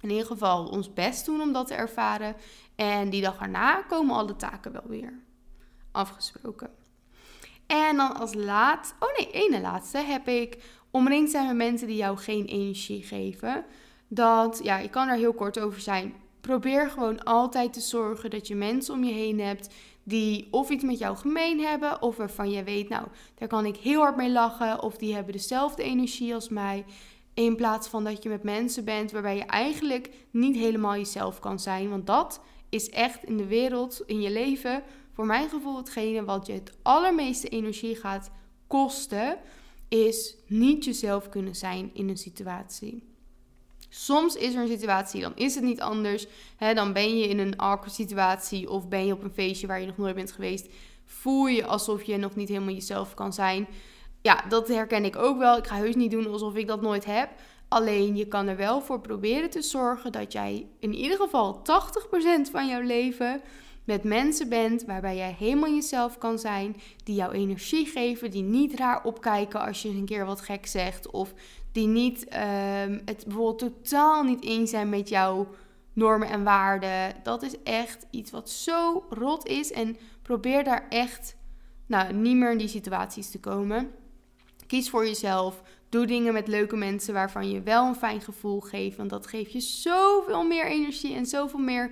In ieder geval ons best doen om dat te ervaren. En die dag erna komen alle taken wel weer. Afgesproken. En dan als laat, oh nee, ene laatste heb ik omringd zijn met mensen die jou geen energie geven. Dat, ja, ik kan er heel kort over zijn. Probeer gewoon altijd te zorgen dat je mensen om je heen hebt die of iets met jou gemeen hebben, of waarvan je weet, nou, daar kan ik heel hard mee lachen, of die hebben dezelfde energie als mij. In plaats van dat je met mensen bent waarbij je eigenlijk niet helemaal jezelf kan zijn. Want dat is echt in de wereld, in je leven, voor mijn gevoel hetgene wat je het allermeeste energie gaat kosten, is niet jezelf kunnen zijn in een situatie. Soms is er een situatie, dan is het niet anders. Dan ben je in een awkward situatie of ben je op een feestje waar je nog nooit bent geweest. Voel je alsof je nog niet helemaal jezelf kan zijn. Ja, dat herken ik ook wel. Ik ga heus niet doen alsof ik dat nooit heb. Alleen je kan er wel voor proberen te zorgen dat jij in ieder geval 80% van jouw leven met mensen bent waarbij jij helemaal jezelf kan zijn, die jouw energie geven, die niet raar opkijken als je een keer wat gek zegt of die niet ehm, het bijvoorbeeld totaal niet eens zijn met jouw normen en waarden. Dat is echt iets wat zo rot is en probeer daar echt nou, niet meer in die situaties te komen. Kies voor jezelf. Doe dingen met leuke mensen waarvan je wel een fijn gevoel geeft. Want dat geeft je zoveel meer energie en zoveel meer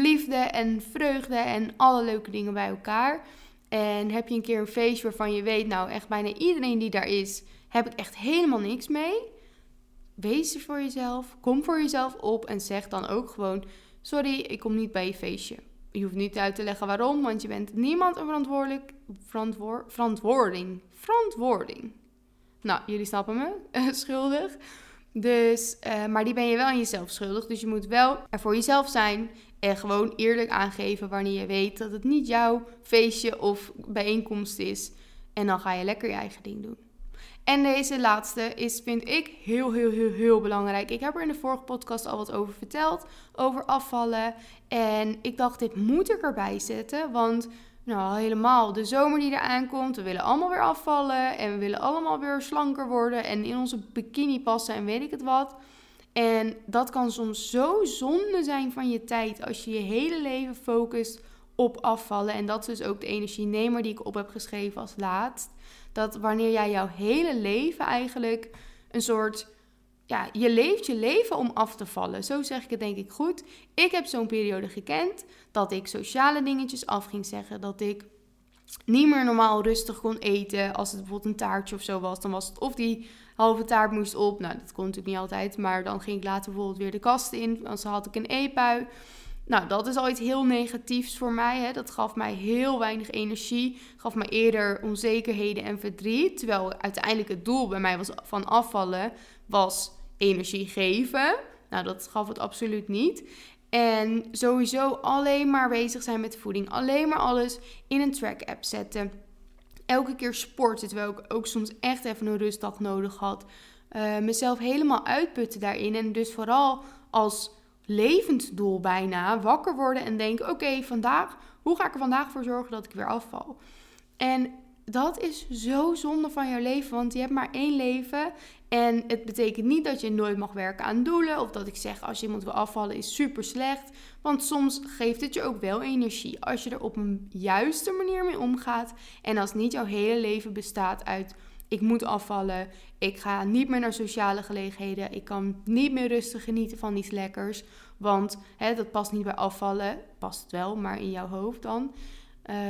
liefde en vreugde en alle leuke dingen bij elkaar. En heb je een keer een feestje waarvan je weet, nou echt bijna iedereen die daar is, heb ik echt helemaal niks mee. Wees er voor jezelf, kom voor jezelf op en zeg dan ook gewoon: Sorry, ik kom niet bij je feestje. Je hoeft niet uit te leggen waarom, want je bent niemand een verantwoordelijk, verantwoor, verantwoording. Verantwoording. Nou, jullie snappen me, schuldig. Dus, uh, maar die ben je wel aan jezelf schuldig. Dus je moet wel er voor jezelf zijn. En gewoon eerlijk aangeven wanneer je weet dat het niet jouw feestje of bijeenkomst is. En dan ga je lekker je eigen ding doen. En deze laatste is, vind ik, heel, heel, heel, heel belangrijk. Ik heb er in de vorige podcast al wat over verteld, over afvallen. En ik dacht, dit moet ik erbij zetten, want nou, helemaal de zomer die eraan komt. We willen allemaal weer afvallen en we willen allemaal weer slanker worden en in onze bikini passen en weet ik het wat. En dat kan soms zo zonde zijn van je tijd als je je hele leven focust op afvallen. En dat is dus ook de energienemer die ik op heb geschreven als laatst. Dat wanneer jij jouw hele leven eigenlijk een soort ja, je leeft je leven om af te vallen. Zo zeg ik het denk ik goed. Ik heb zo'n periode gekend dat ik sociale dingetjes af ging zeggen. Dat ik niet meer normaal rustig kon eten. Als het bijvoorbeeld een taartje of zo was, dan was het of die halve taart moest op. Nou, dat kon natuurlijk niet altijd. Maar dan ging ik later bijvoorbeeld weer de kast in. Dan had ik een eetbui. Nou, dat is al iets heel negatiefs voor mij. Hè. Dat gaf mij heel weinig energie. Gaf mij eerder onzekerheden en verdriet. Terwijl uiteindelijk het doel bij mij was van afvallen was energie geven. Nou, dat gaf het absoluut niet. En sowieso alleen maar bezig zijn met voeding. Alleen maar alles in een track-app zetten. Elke keer sporten, terwijl ik ook soms echt even een rustdag nodig had. Uh, mezelf helemaal uitputten daarin. En dus vooral als levend doel bijna wakker worden en denken: oké, vandaag, hoe ga ik er vandaag voor zorgen dat ik weer afval? En dat is zo zonde van jouw leven, want je hebt maar één leven. En het betekent niet dat je nooit mag werken aan doelen. Of dat ik zeg, als je iemand wil afvallen, is super slecht. Want soms geeft het je ook wel energie. Als je er op een juiste manier mee omgaat. En als niet jouw hele leven bestaat uit: ik moet afvallen. Ik ga niet meer naar sociale gelegenheden. Ik kan niet meer rustig genieten van iets lekkers. Want hè, dat past niet bij afvallen. Past het wel, maar in jouw hoofd dan.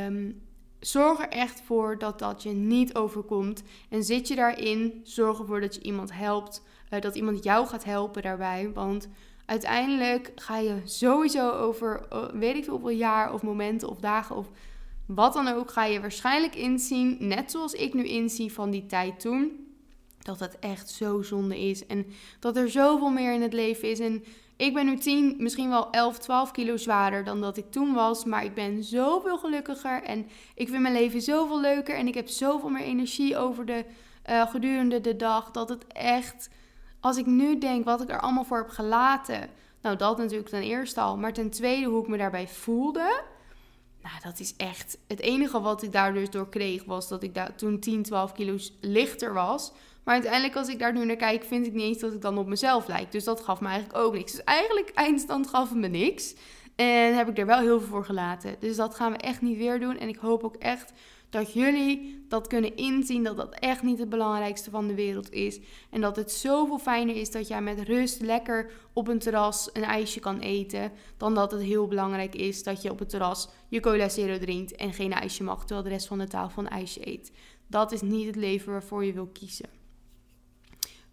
Um, Zorg er echt voor dat dat je niet overkomt. En zit je daarin, zorg ervoor dat je iemand helpt. Uh, dat iemand jou gaat helpen daarbij. Want uiteindelijk ga je sowieso over uh, weet ik veel hoeveel jaar of momenten of dagen of wat dan ook, ga je waarschijnlijk inzien, net zoals ik nu inzie van die tijd toen, dat het echt zo zonde is. En dat er zoveel meer in het leven is. En ik ben nu 10, misschien wel 11, 12 kilo zwaarder dan dat ik toen was. Maar ik ben zoveel gelukkiger. En ik vind mijn leven zoveel leuker. En ik heb zoveel meer energie over de, uh, gedurende de dag. Dat het echt, als ik nu denk wat ik er allemaal voor heb gelaten. Nou, dat natuurlijk ten eerste al. Maar ten tweede hoe ik me daarbij voelde. Nou, dat is echt. Het enige wat ik daar dus door kreeg was dat ik daar toen 10, 12 kilo lichter was. Maar uiteindelijk, als ik daar nu naar kijk, vind ik niet eens dat ik dan op mezelf lijk. Dus dat gaf me eigenlijk ook niks. Dus eigenlijk, eindstand gaf me niks. En heb ik er wel heel veel voor gelaten. Dus dat gaan we echt niet weer doen. En ik hoop ook echt dat jullie dat kunnen inzien. Dat dat echt niet het belangrijkste van de wereld is. En dat het zoveel fijner is dat jij met rust lekker op een terras een ijsje kan eten. Dan dat het heel belangrijk is dat je op het terras je cola zero drinkt en geen ijsje mag. Terwijl de rest van de tafel een ijsje eet. Dat is niet het leven waarvoor je wil kiezen.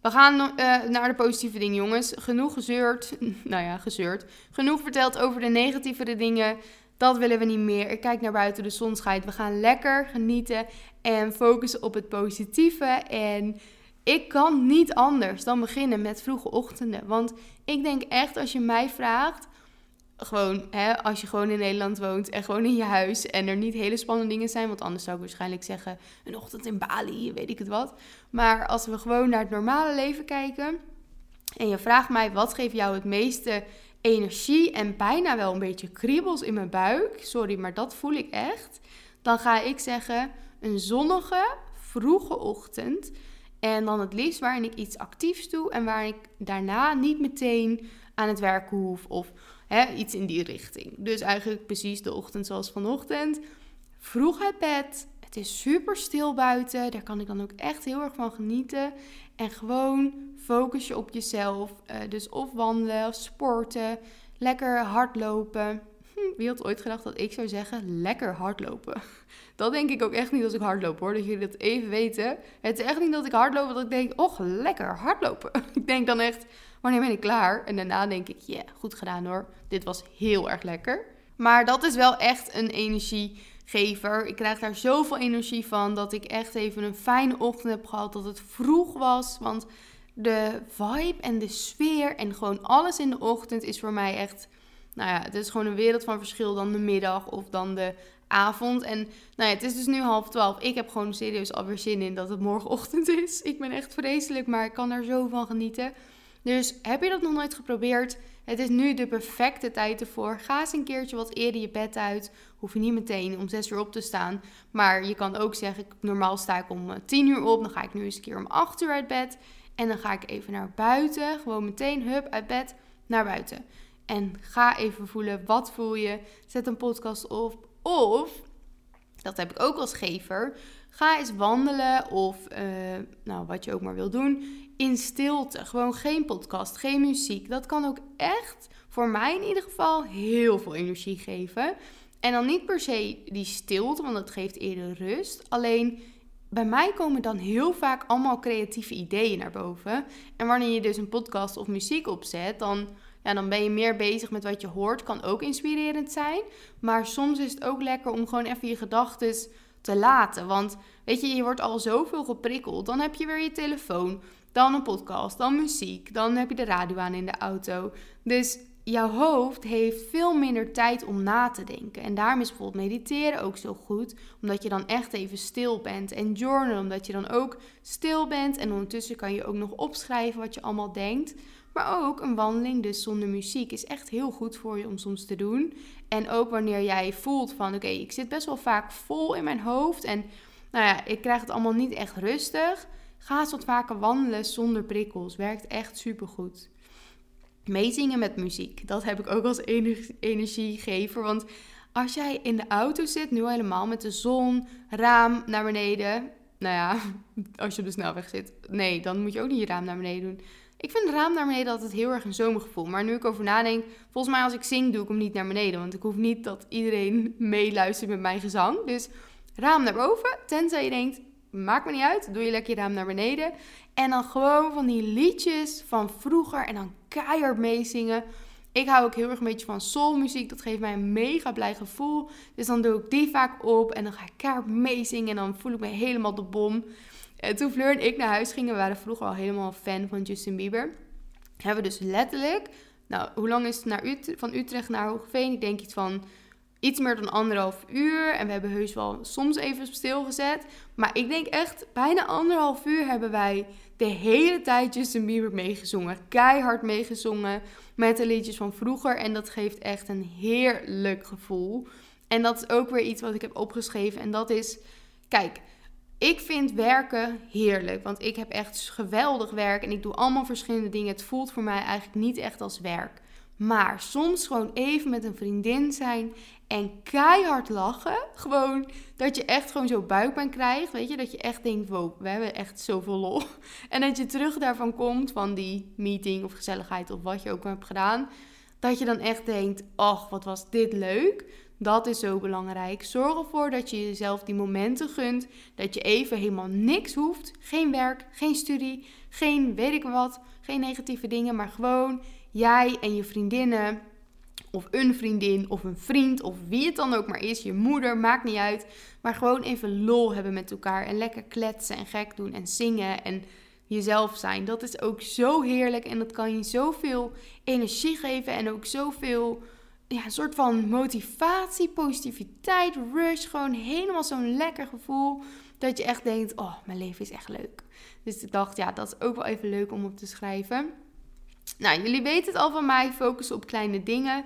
We gaan uh, naar de positieve dingen, jongens. Genoeg gezeurd. nou ja, gezeurd. Genoeg verteld over de negatieve dingen. dat willen we niet meer. Ik kijk naar buiten, de zon schijnt. We gaan lekker genieten en focussen op het positieve. En ik kan niet anders dan beginnen met vroege ochtenden. Want ik denk echt, als je mij vraagt, gewoon hè, als je gewoon in Nederland woont en gewoon in je huis en er niet hele spannende dingen zijn, want anders zou ik waarschijnlijk zeggen een ochtend in Bali, weet ik het wat. Maar als we gewoon naar het normale leven kijken en je vraagt mij wat geeft jou het meeste energie en bijna wel een beetje kriebels in mijn buik, sorry, maar dat voel ik echt, dan ga ik zeggen een zonnige, vroege ochtend. En dan het liefst waarin ik iets actiefs doe en waar ik daarna niet meteen aan het werken hoef of iets in die richting. Dus eigenlijk precies de ochtend zoals vanochtend. Vroeg uit bed. Het is super stil buiten. Daar kan ik dan ook echt heel erg van genieten. En gewoon focus je op jezelf. Uh, dus of wandelen, of sporten, lekker hardlopen. Hm, wie had ooit gedacht dat ik zou zeggen lekker hardlopen? Dat denk ik ook echt niet als ik hardloop hoor. Dat jullie dat even weten. Het is echt niet dat ik hardloop dat ik denk, och lekker hardlopen. Ik denk dan echt, wanneer ben ik klaar? En daarna denk ik, ja, goed gedaan hoor. Dit was heel erg lekker. Maar dat is wel echt een energiegever. Ik krijg daar zoveel energie van dat ik echt even een fijne ochtend heb gehad. Dat het vroeg was. Want de vibe en de sfeer en gewoon alles in de ochtend is voor mij echt. Nou ja, het is gewoon een wereld van verschil dan de middag of dan de avond. En nou ja, het is dus nu half twaalf. Ik heb gewoon serieus alweer zin in dat het morgenochtend is. Ik ben echt vreselijk, maar ik kan er zo van genieten. Dus heb je dat nog nooit geprobeerd? Het is nu de perfecte tijd ervoor. Ga eens een keertje wat eerder je bed uit. Hoef je niet meteen om 6 uur op te staan. Maar je kan ook zeggen, normaal sta ik om 10 uur op. Dan ga ik nu eens een keer om 8 uur uit bed. En dan ga ik even naar buiten. Gewoon meteen, hup, uit bed, naar buiten. En ga even voelen, wat voel je? Zet een podcast op. Of, dat heb ik ook als gever, ga eens wandelen of uh, nou, wat je ook maar wil doen in stilte. Gewoon geen podcast, geen muziek. Dat kan ook echt, voor mij in ieder geval, heel veel energie geven. En dan niet per se die stilte, want dat geeft eerder rust. Alleen bij mij komen dan heel vaak allemaal creatieve ideeën naar boven. En wanneer je dus een podcast of muziek opzet, dan, ja, dan ben je meer bezig met wat je hoort. Kan ook inspirerend zijn. Maar soms is het ook lekker om gewoon even je gedachten te laten. Want weet je, je wordt al zoveel geprikkeld. Dan heb je weer je telefoon dan een podcast, dan muziek, dan heb je de radio aan in de auto. Dus jouw hoofd heeft veel minder tijd om na te denken. En daarom is bijvoorbeeld mediteren ook zo goed, omdat je dan echt even stil bent. En journal, omdat je dan ook stil bent. En ondertussen kan je ook nog opschrijven wat je allemaal denkt. Maar ook een wandeling, dus zonder muziek, is echt heel goed voor je om soms te doen. En ook wanneer jij voelt van, oké, ik zit best wel vaak vol in mijn hoofd en nou ja, ik krijg het allemaal niet echt rustig Ga eens wat vaker wandelen zonder prikkels. Werkt echt supergoed. Meezingen met muziek. Dat heb ik ook als energiegever. Want als jij in de auto zit, nu helemaal met de zon, raam naar beneden. Nou ja, als je op de snelweg zit. Nee, dan moet je ook niet je raam naar beneden doen. Ik vind raam naar beneden altijd heel erg een zomergevoel. Maar nu ik over nadenk, volgens mij als ik zing, doe ik hem niet naar beneden. Want ik hoef niet dat iedereen meeluistert met mijn gezang. Dus raam naar boven. Tenzij je denkt, Maakt me niet uit. Doe je lekker je raam naar beneden. En dan gewoon van die liedjes van vroeger. En dan keihard meezingen. Ik hou ook heel erg een beetje van soulmuziek. Dat geeft mij een mega blij gevoel. Dus dan doe ik die vaak op. En dan ga ik keihard meezingen. En dan voel ik me helemaal de bom. En toen Fleur en ik naar huis gingen, we waren vroeger al helemaal fan van Justin Bieber. Hebben we dus letterlijk... Nou, hoe lang is het naar Utrecht, van Utrecht naar Hoogveen? Ik denk iets van iets meer dan anderhalf uur. En we hebben heus wel soms even stilgezet. Maar ik denk echt, bijna anderhalf uur hebben wij de hele tijd Justin Bieber meegezongen. Keihard meegezongen met de liedjes van vroeger. En dat geeft echt een heerlijk gevoel. En dat is ook weer iets wat ik heb opgeschreven. En dat is, kijk, ik vind werken heerlijk. Want ik heb echt geweldig werk en ik doe allemaal verschillende dingen. Het voelt voor mij eigenlijk niet echt als werk. Maar soms gewoon even met een vriendin zijn en keihard lachen. Gewoon dat je echt gewoon zo buikpijn krijgt. Weet je, dat je echt denkt, wow, we hebben echt zoveel lol. En dat je terug daarvan komt, van die meeting of gezelligheid of wat je ook hebt gedaan. Dat je dan echt denkt, ach, wat was dit leuk. Dat is zo belangrijk. Zorg ervoor dat je jezelf die momenten gunt. Dat je even helemaal niks hoeft. Geen werk, geen studie, geen weet ik wat. Geen negatieve dingen, maar gewoon jij en je vriendinnen of een vriendin of een vriend of wie het dan ook maar is, je moeder, maakt niet uit. Maar gewoon even lol hebben met elkaar en lekker kletsen en gek doen en zingen en jezelf zijn. Dat is ook zo heerlijk en dat kan je zoveel energie geven en ook zoveel ja, een soort van motivatie, positiviteit, rush. Gewoon helemaal zo'n lekker gevoel dat je echt denkt, oh, mijn leven is echt leuk. Dus ik dacht, ja, dat is ook wel even leuk om op te schrijven. Nou, jullie weten het al van mij, focussen op kleine dingen.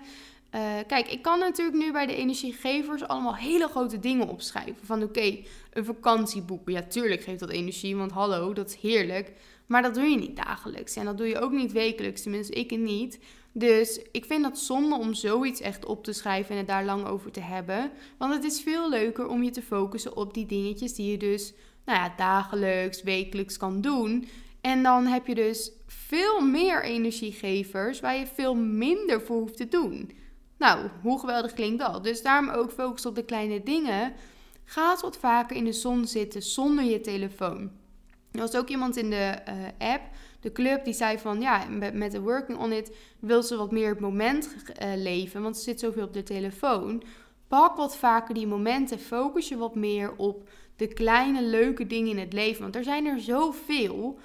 Uh, kijk, ik kan natuurlijk nu bij de energiegevers allemaal hele grote dingen opschrijven. Van oké, een vakantie boeken. Ja, tuurlijk geeft dat energie, want hallo, dat is heerlijk. Maar dat doe je niet dagelijks. En dat doe je ook niet wekelijks, tenminste ik niet. Dus ik vind dat zonde om zoiets echt op te schrijven en het daar lang over te hebben. Want het is veel leuker om je te focussen op die dingetjes die je dus nou ja, dagelijks, wekelijks kan doen. En dan heb je dus veel meer energiegevers waar je veel minder voor hoeft te doen. Nou, hoe geweldig klinkt dat? Dus daarom ook focus op de kleine dingen. Ga eens wat vaker in de zon zitten zonder je telefoon. Er was ook iemand in de uh, app, de club, die zei van ja, met de Working on It wil ze wat meer het moment uh, leven, want ze zit zoveel op de telefoon. Pak wat vaker die momenten, focus je wat meer op de kleine leuke dingen in het leven, want er zijn er zoveel.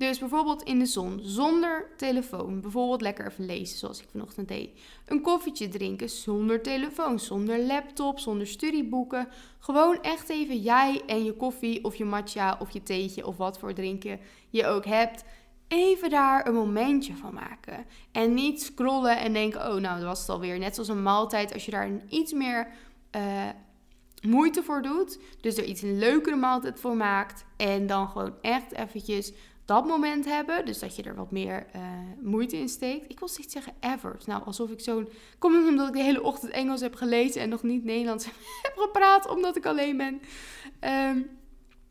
Dus bijvoorbeeld in de zon, zonder telefoon. Bijvoorbeeld lekker even lezen, zoals ik vanochtend deed. Een koffietje drinken zonder telefoon, zonder laptop, zonder studieboeken. Gewoon echt even jij en je koffie of je matcha of je theetje of wat voor drinken je ook hebt. Even daar een momentje van maken. En niet scrollen en denken, oh nou, dat was het alweer. Net zoals een maaltijd, als je daar iets meer... Uh, moeite voor doet. Dus er iets een leukere maaltijd voor maakt. En dan gewoon echt eventjes dat moment hebben. Dus dat je er wat meer uh, moeite in steekt. Ik wil steeds zeggen ever. Nou, alsof ik zo'n... Kom niet omdat ik de hele ochtend Engels heb gelezen en nog niet Nederlands heb gepraat, omdat ik alleen ben. Um,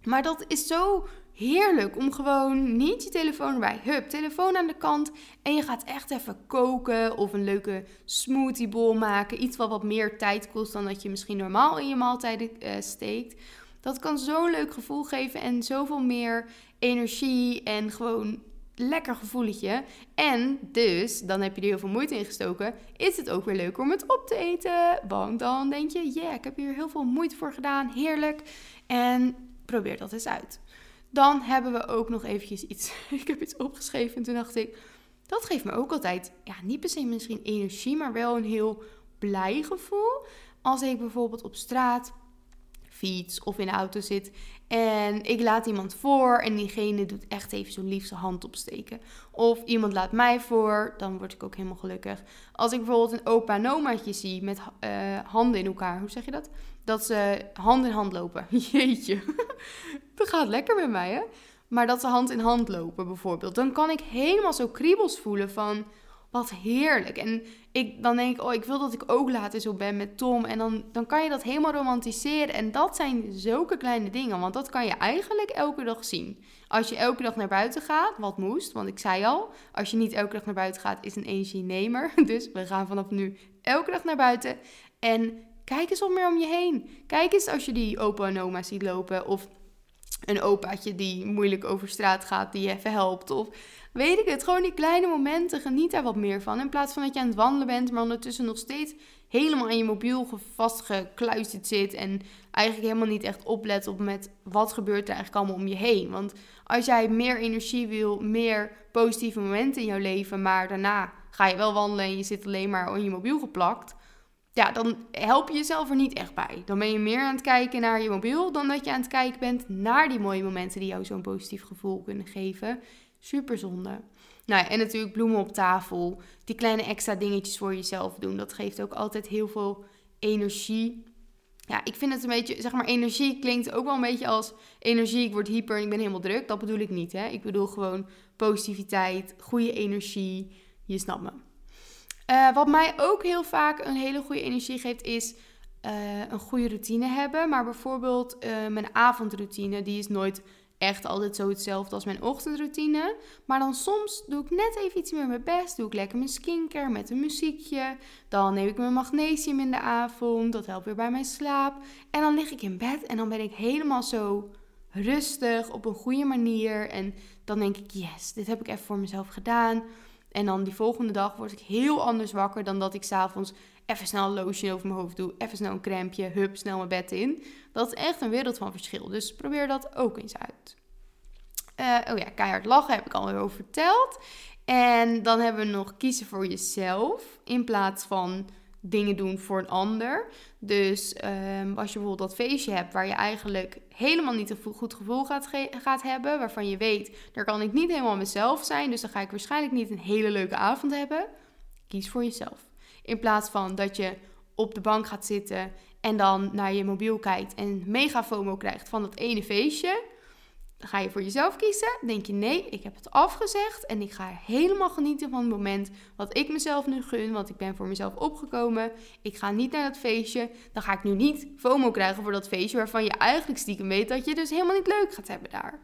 maar dat is zo heerlijk om gewoon niet je telefoon erbij. Hup, telefoon aan de kant. En je gaat echt even koken of een leuke smoothie bowl maken. Iets wat wat meer tijd kost dan dat je misschien normaal in je maaltijden uh, steekt. Dat kan zo'n leuk gevoel geven en zoveel meer energie en gewoon lekker gevoeletje. En dus, dan heb je er heel veel moeite in gestoken, is het ook weer leuker om het op te eten. Want dan denk je, ja, ik heb hier heel veel moeite voor gedaan, heerlijk. En probeer dat eens uit. Dan hebben we ook nog eventjes iets, ik heb iets opgeschreven en toen dacht ik, dat geeft me ook altijd, ja, niet per se misschien energie, maar wel een heel blij gevoel. Als ik bijvoorbeeld op straat fiets of in de auto zit en ik laat iemand voor en diegene doet echt even zo'n liefste hand opsteken. Of iemand laat mij voor, dan word ik ook helemaal gelukkig. Als ik bijvoorbeeld een opa en zie met uh, handen in elkaar, hoe zeg je dat? Dat ze hand in hand lopen. Jeetje, dat gaat lekker met mij hè. Maar dat ze hand in hand lopen bijvoorbeeld. Dan kan ik helemaal zo kriebels voelen van wat heerlijk. En ik, dan denk ik, oh, ik wil dat ik ook later zo ben met Tom. En dan, dan kan je dat helemaal romantiseren. En dat zijn zulke kleine dingen. Want dat kan je eigenlijk elke dag zien. Als je elke dag naar buiten gaat, wat moest. Want ik zei al, als je niet elke dag naar buiten gaat, is een energienemer. Dus we gaan vanaf nu elke dag naar buiten. En kijk eens wat meer om je heen. Kijk eens als je die opa en oma ziet lopen. Of een opaatje die moeilijk over straat gaat, die je even helpt. Of weet ik het, gewoon die kleine momenten, geniet daar wat meer van. In plaats van dat je aan het wandelen bent, maar ondertussen nog steeds helemaal aan je mobiel vastgekluisterd zit. En eigenlijk helemaal niet echt oplet op met wat gebeurt er eigenlijk allemaal om je heen. Want als jij meer energie wil, meer positieve momenten in jouw leven, maar daarna ga je wel wandelen en je zit alleen maar aan je mobiel geplakt ja, dan help je jezelf er niet echt bij. Dan ben je meer aan het kijken naar je mobiel dan dat je aan het kijken bent naar die mooie momenten die jou zo'n positief gevoel kunnen geven. Super zonde. Nou, en natuurlijk bloemen op tafel. Die kleine extra dingetjes voor jezelf doen. Dat geeft ook altijd heel veel energie. Ja, ik vind het een beetje, zeg maar, energie klinkt ook wel een beetje als energie. Ik word hyper en ik ben helemaal druk. Dat bedoel ik niet, hè. Ik bedoel gewoon positiviteit, goede energie. Je snapt me. Uh, wat mij ook heel vaak een hele goede energie geeft, is uh, een goede routine hebben. Maar bijvoorbeeld uh, mijn avondroutine, die is nooit echt altijd zo hetzelfde als mijn ochtendroutine. Maar dan soms doe ik net even iets meer mijn best. Doe ik lekker mijn skincare met een muziekje. Dan neem ik mijn magnesium in de avond. Dat helpt weer bij mijn slaap. En dan lig ik in bed en dan ben ik helemaal zo rustig op een goede manier. En dan denk ik, yes, dit heb ik even voor mezelf gedaan. En dan die volgende dag word ik heel anders wakker dan dat ik s'avonds even snel een lotion over mijn hoofd doe. Even snel een crèmpje, hup, snel mijn bed in. Dat is echt een wereld van verschil. Dus probeer dat ook eens uit. Uh, oh ja, keihard lachen heb ik al over verteld. En dan hebben we nog kiezen voor jezelf in plaats van dingen doen voor een ander. Dus um, als je bijvoorbeeld dat feestje hebt waar je eigenlijk helemaal niet een goed gevoel gaat, gaat hebben, waarvan je weet, daar kan ik niet helemaal mezelf zijn, dus dan ga ik waarschijnlijk niet een hele leuke avond hebben. Kies voor jezelf. In plaats van dat je op de bank gaat zitten en dan naar je mobiel kijkt en mega FOMO krijgt van dat ene feestje ga je voor jezelf kiezen. Denk je nee, ik heb het afgezegd en ik ga helemaal genieten van het moment wat ik mezelf nu gun, want ik ben voor mezelf opgekomen. Ik ga niet naar dat feestje. Dan ga ik nu niet FOMO krijgen voor dat feestje waarvan je eigenlijk stiekem weet dat je dus helemaal niet leuk gaat hebben daar.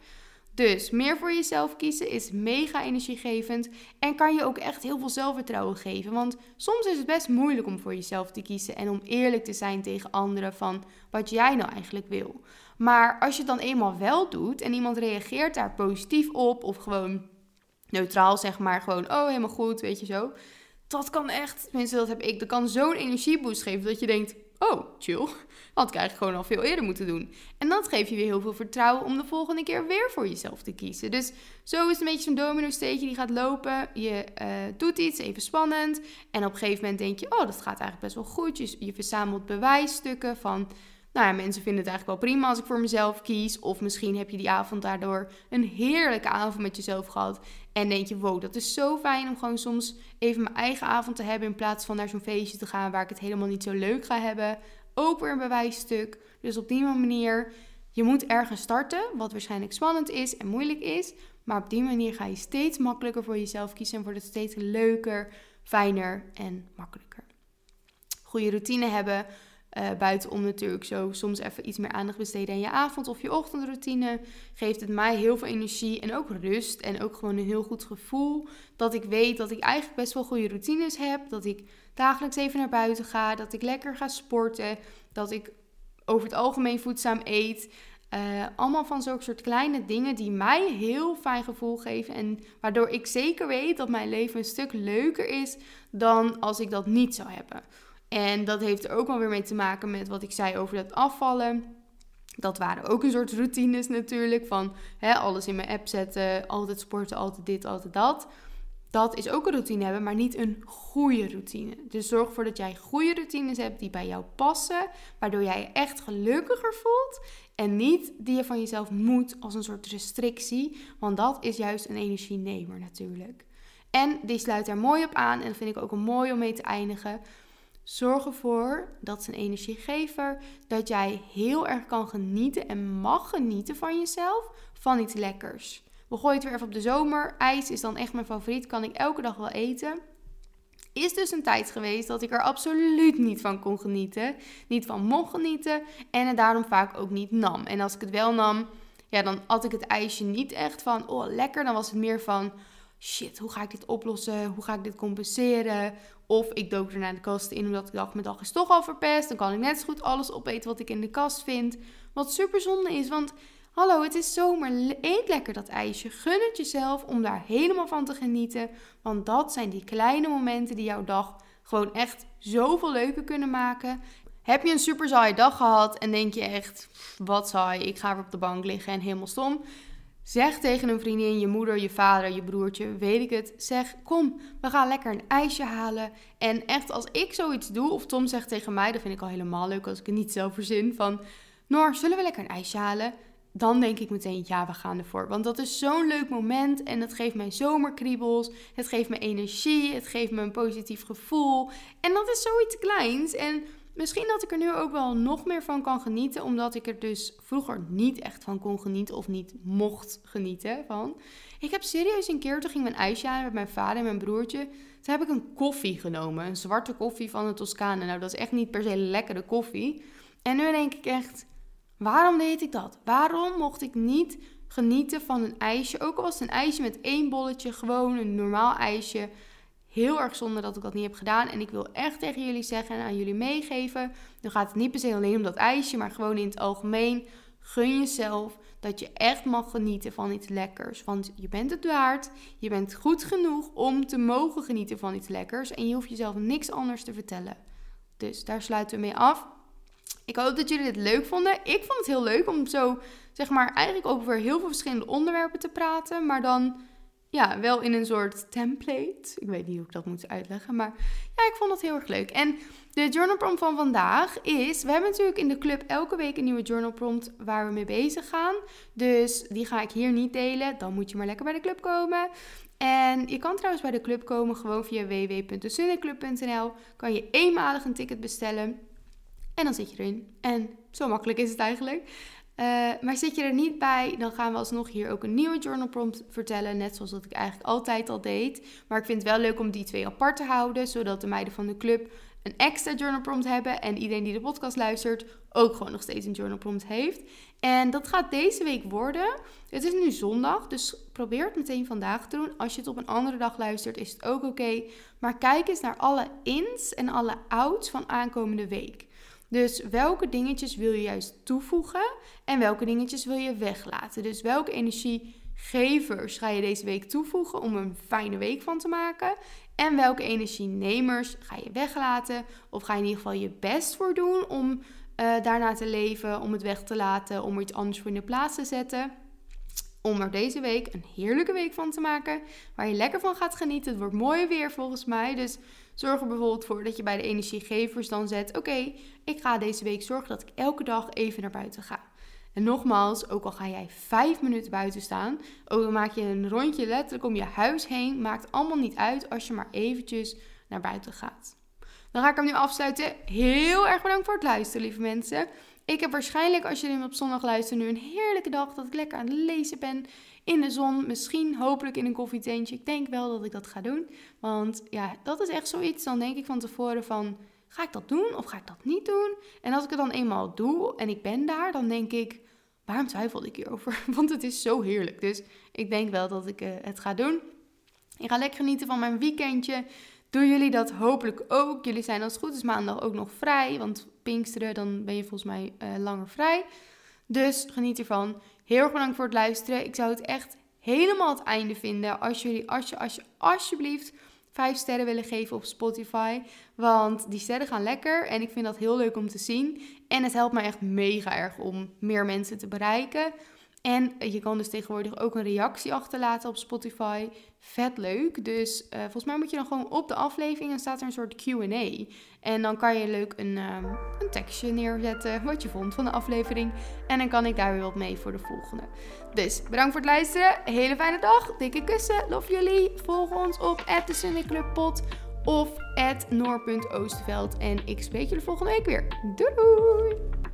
Dus meer voor jezelf kiezen is mega energiegevend en kan je ook echt heel veel zelfvertrouwen geven. Want soms is het best moeilijk om voor jezelf te kiezen en om eerlijk te zijn tegen anderen van wat jij nou eigenlijk wil. Maar als je het dan eenmaal wel doet en iemand reageert daar positief op of gewoon neutraal zeg maar, gewoon oh helemaal goed, weet je zo. Dat kan echt, tenminste dat heb ik, dat kan zo'n energieboost geven dat je denkt, oh chill, had ik eigenlijk gewoon al veel eerder moeten doen. En dat geeft je weer heel veel vertrouwen om de volgende keer weer voor jezelf te kiezen. Dus zo is het een beetje zo'n domino-steetje die gaat lopen. Je uh, doet iets, even spannend. En op een gegeven moment denk je, oh dat gaat eigenlijk best wel goed. Je, je verzamelt bewijsstukken van nou ja, mensen vinden het eigenlijk wel prima als ik voor mezelf kies. Of misschien heb je die avond daardoor een heerlijke avond met jezelf gehad. En denk je, wow, dat is zo fijn om gewoon soms even mijn eigen avond te hebben. In plaats van naar zo'n feestje te gaan waar ik het helemaal niet zo leuk ga hebben. Ook weer een bewijsstuk. Dus op die manier, je moet ergens starten. Wat waarschijnlijk spannend is en moeilijk is. Maar op die manier ga je steeds makkelijker voor jezelf kiezen. En wordt het steeds leuker, fijner en makkelijker. Goede routine hebben uh, buitenom natuurlijk zo soms even iets meer aandacht besteden aan je avond- of je ochtendroutine. Geeft het mij heel veel energie en ook rust. En ook gewoon een heel goed gevoel. Dat ik weet dat ik eigenlijk best wel goede routines heb. Dat ik dagelijks even naar buiten ga. Dat ik lekker ga sporten. Dat ik over het algemeen voedzaam eet. Uh, allemaal van zulke soort kleine dingen die mij heel fijn gevoel geven. En waardoor ik zeker weet dat mijn leven een stuk leuker is dan als ik dat niet zou hebben. En dat heeft er ook wel weer mee te maken met wat ik zei over dat afvallen. Dat waren ook een soort routines natuurlijk. Van hè, alles in mijn app zetten, altijd sporten, altijd dit, altijd dat. Dat is ook een routine hebben, maar niet een goede routine. Dus zorg ervoor dat jij goede routines hebt die bij jou passen. Waardoor jij je echt gelukkiger voelt. En niet die je van jezelf moet als een soort restrictie. Want dat is juist een energienemer natuurlijk. En die sluit daar mooi op aan. En dat vind ik ook een mooi om mee te eindigen. Zorg ervoor dat is een energiegever, dat jij heel erg kan genieten en mag genieten van jezelf, van iets lekkers. We gooien het weer even op de zomer. IJs is dan echt mijn favoriet, kan ik elke dag wel eten. Is dus een tijd geweest dat ik er absoluut niet van kon genieten, niet van mocht genieten en het daarom vaak ook niet nam. En als ik het wel nam, ja, dan had ik het ijsje niet echt van, oh lekker, dan was het meer van, shit, hoe ga ik dit oplossen? Hoe ga ik dit compenseren? Of ik dook er naar de kast in omdat ik dacht, mijn dag is toch al verpest. Dan kan ik net zo goed alles opeten wat ik in de kast vind. Wat super zonde is, want hallo, het is zomer. Eet lekker dat ijsje. Gun het jezelf om daar helemaal van te genieten. Want dat zijn die kleine momenten die jouw dag gewoon echt zoveel leuker kunnen maken. Heb je een super saaie dag gehad en denk je echt, wat saai, ik ga weer op de bank liggen en helemaal stom. Zeg tegen een vriendin, je moeder, je vader, je broertje, weet ik het. Zeg, kom, we gaan lekker een ijsje halen. En echt, als ik zoiets doe, of Tom zegt tegen mij, dat vind ik al helemaal leuk als ik het niet zelf verzin, van... Noor, zullen we lekker een ijsje halen? Dan denk ik meteen, ja, we gaan ervoor. Want dat is zo'n leuk moment en het geeft mij zomerkriebels. Het geeft me energie, het geeft me een positief gevoel. En dat is zoiets kleins en Misschien dat ik er nu ook wel nog meer van kan genieten, omdat ik er dus vroeger niet echt van kon genieten of niet mocht genieten van. Ik heb serieus een keer, toen ging mijn ijsje aan met mijn vader en mijn broertje. Toen heb ik een koffie genomen, een zwarte koffie van de Toscane. Nou, dat is echt niet per se lekkere koffie. En nu denk ik echt, waarom deed ik dat? Waarom mocht ik niet genieten van een ijsje? Ook al was het een ijsje met één bolletje, gewoon een normaal ijsje heel erg zonde dat ik dat niet heb gedaan. En ik wil echt tegen jullie zeggen en aan jullie meegeven. Nu gaat het niet per se alleen om dat ijsje, maar gewoon in het algemeen. gun jezelf dat je echt mag genieten van iets lekkers. Want je bent het waard. Je bent goed genoeg om te mogen genieten van iets lekkers. En je hoeft jezelf niks anders te vertellen. Dus daar sluiten we mee af. Ik hoop dat jullie dit leuk vonden. Ik vond het heel leuk om zo, zeg maar, eigenlijk over heel veel verschillende onderwerpen te praten. Maar dan, ja, wel in een soort template. Ik weet niet hoe ik dat moet uitleggen. Maar ja, ik vond het heel erg leuk. En de journal prompt van vandaag is... We hebben natuurlijk in de club elke week een nieuwe journal prompt waar we mee bezig gaan. Dus die ga ik hier niet delen. Dan moet je maar lekker bij de club komen. En je kan trouwens bij de club komen gewoon via www.sunneclub.nl. Kan je eenmalig een ticket bestellen. En dan zit je erin. En zo makkelijk is het eigenlijk. Uh, maar zit je er niet bij, dan gaan we alsnog hier ook een nieuwe journal prompt vertellen. Net zoals dat ik eigenlijk altijd al deed. Maar ik vind het wel leuk om die twee apart te houden. Zodat de meiden van de club een extra journal prompt hebben. En iedereen die de podcast luistert ook gewoon nog steeds een journal prompt heeft. En dat gaat deze week worden. Het is nu zondag, dus probeer het meteen vandaag te doen. Als je het op een andere dag luistert, is het ook oké. Maar kijk eens naar alle ins en alle outs van aankomende week. Dus welke dingetjes wil je juist toevoegen en welke dingetjes wil je weglaten? Dus welke energiegevers ga je deze week toevoegen om een fijne week van te maken? En welke energienemers ga je weglaten? Of ga je in ieder geval je best voor doen om uh, daarna te leven, om het weg te laten, om er iets anders voor in de plaats te zetten? Om er deze week een heerlijke week van te maken, waar je lekker van gaat genieten. Het wordt mooi weer volgens mij, dus zorg er bijvoorbeeld voor dat je bij de energiegevers dan zet: Oké, ik ga deze week zorgen dat ik elke dag even naar buiten ga. En nogmaals, ook al ga jij vijf minuten buiten staan, ook al maak je een rondje letterlijk om je huis heen, maakt allemaal niet uit als je maar eventjes naar buiten gaat. Dan ga ik hem nu afsluiten. Heel erg bedankt voor het luisteren, lieve mensen. Ik heb waarschijnlijk, als jullie hem op zondag luisteren, nu een heerlijke dag. Dat ik lekker aan het lezen ben in de zon. Misschien hopelijk in een koffietentje. Ik denk wel dat ik dat ga doen. Want ja, dat is echt zoiets. Dan denk ik van tevoren van, ga ik dat doen of ga ik dat niet doen? En als ik het dan eenmaal doe en ik ben daar, dan denk ik, waarom twijfelde ik hierover? Want het is zo heerlijk. Dus ik denk wel dat ik uh, het ga doen. Ik ga lekker genieten van mijn weekendje. Doen jullie dat hopelijk ook? Jullie zijn als het goed is maandag ook nog vrij. Want Pinksteren, dan ben je volgens mij uh, langer vrij. Dus geniet ervan. Heel erg bedankt voor het luisteren. Ik zou het echt helemaal het einde vinden als jullie, als je, als je alsjeblieft vijf sterren willen geven op Spotify. Want die sterren gaan lekker en ik vind dat heel leuk om te zien. En het helpt mij echt mega erg om meer mensen te bereiken. En je kan dus tegenwoordig ook een reactie achterlaten op Spotify. Vet leuk. Dus uh, volgens mij moet je dan gewoon op de aflevering en staat er een soort QA. En dan kan je leuk een, um, een tekstje neerzetten wat je vond van de aflevering. En dan kan ik daar weer wat mee voor de volgende. Dus bedankt voor het luisteren. Hele fijne dag. Dikke kussen. Love jullie. Volg ons op @de of @noor.oosterveld. En ik spreek jullie volgende week weer. Doei!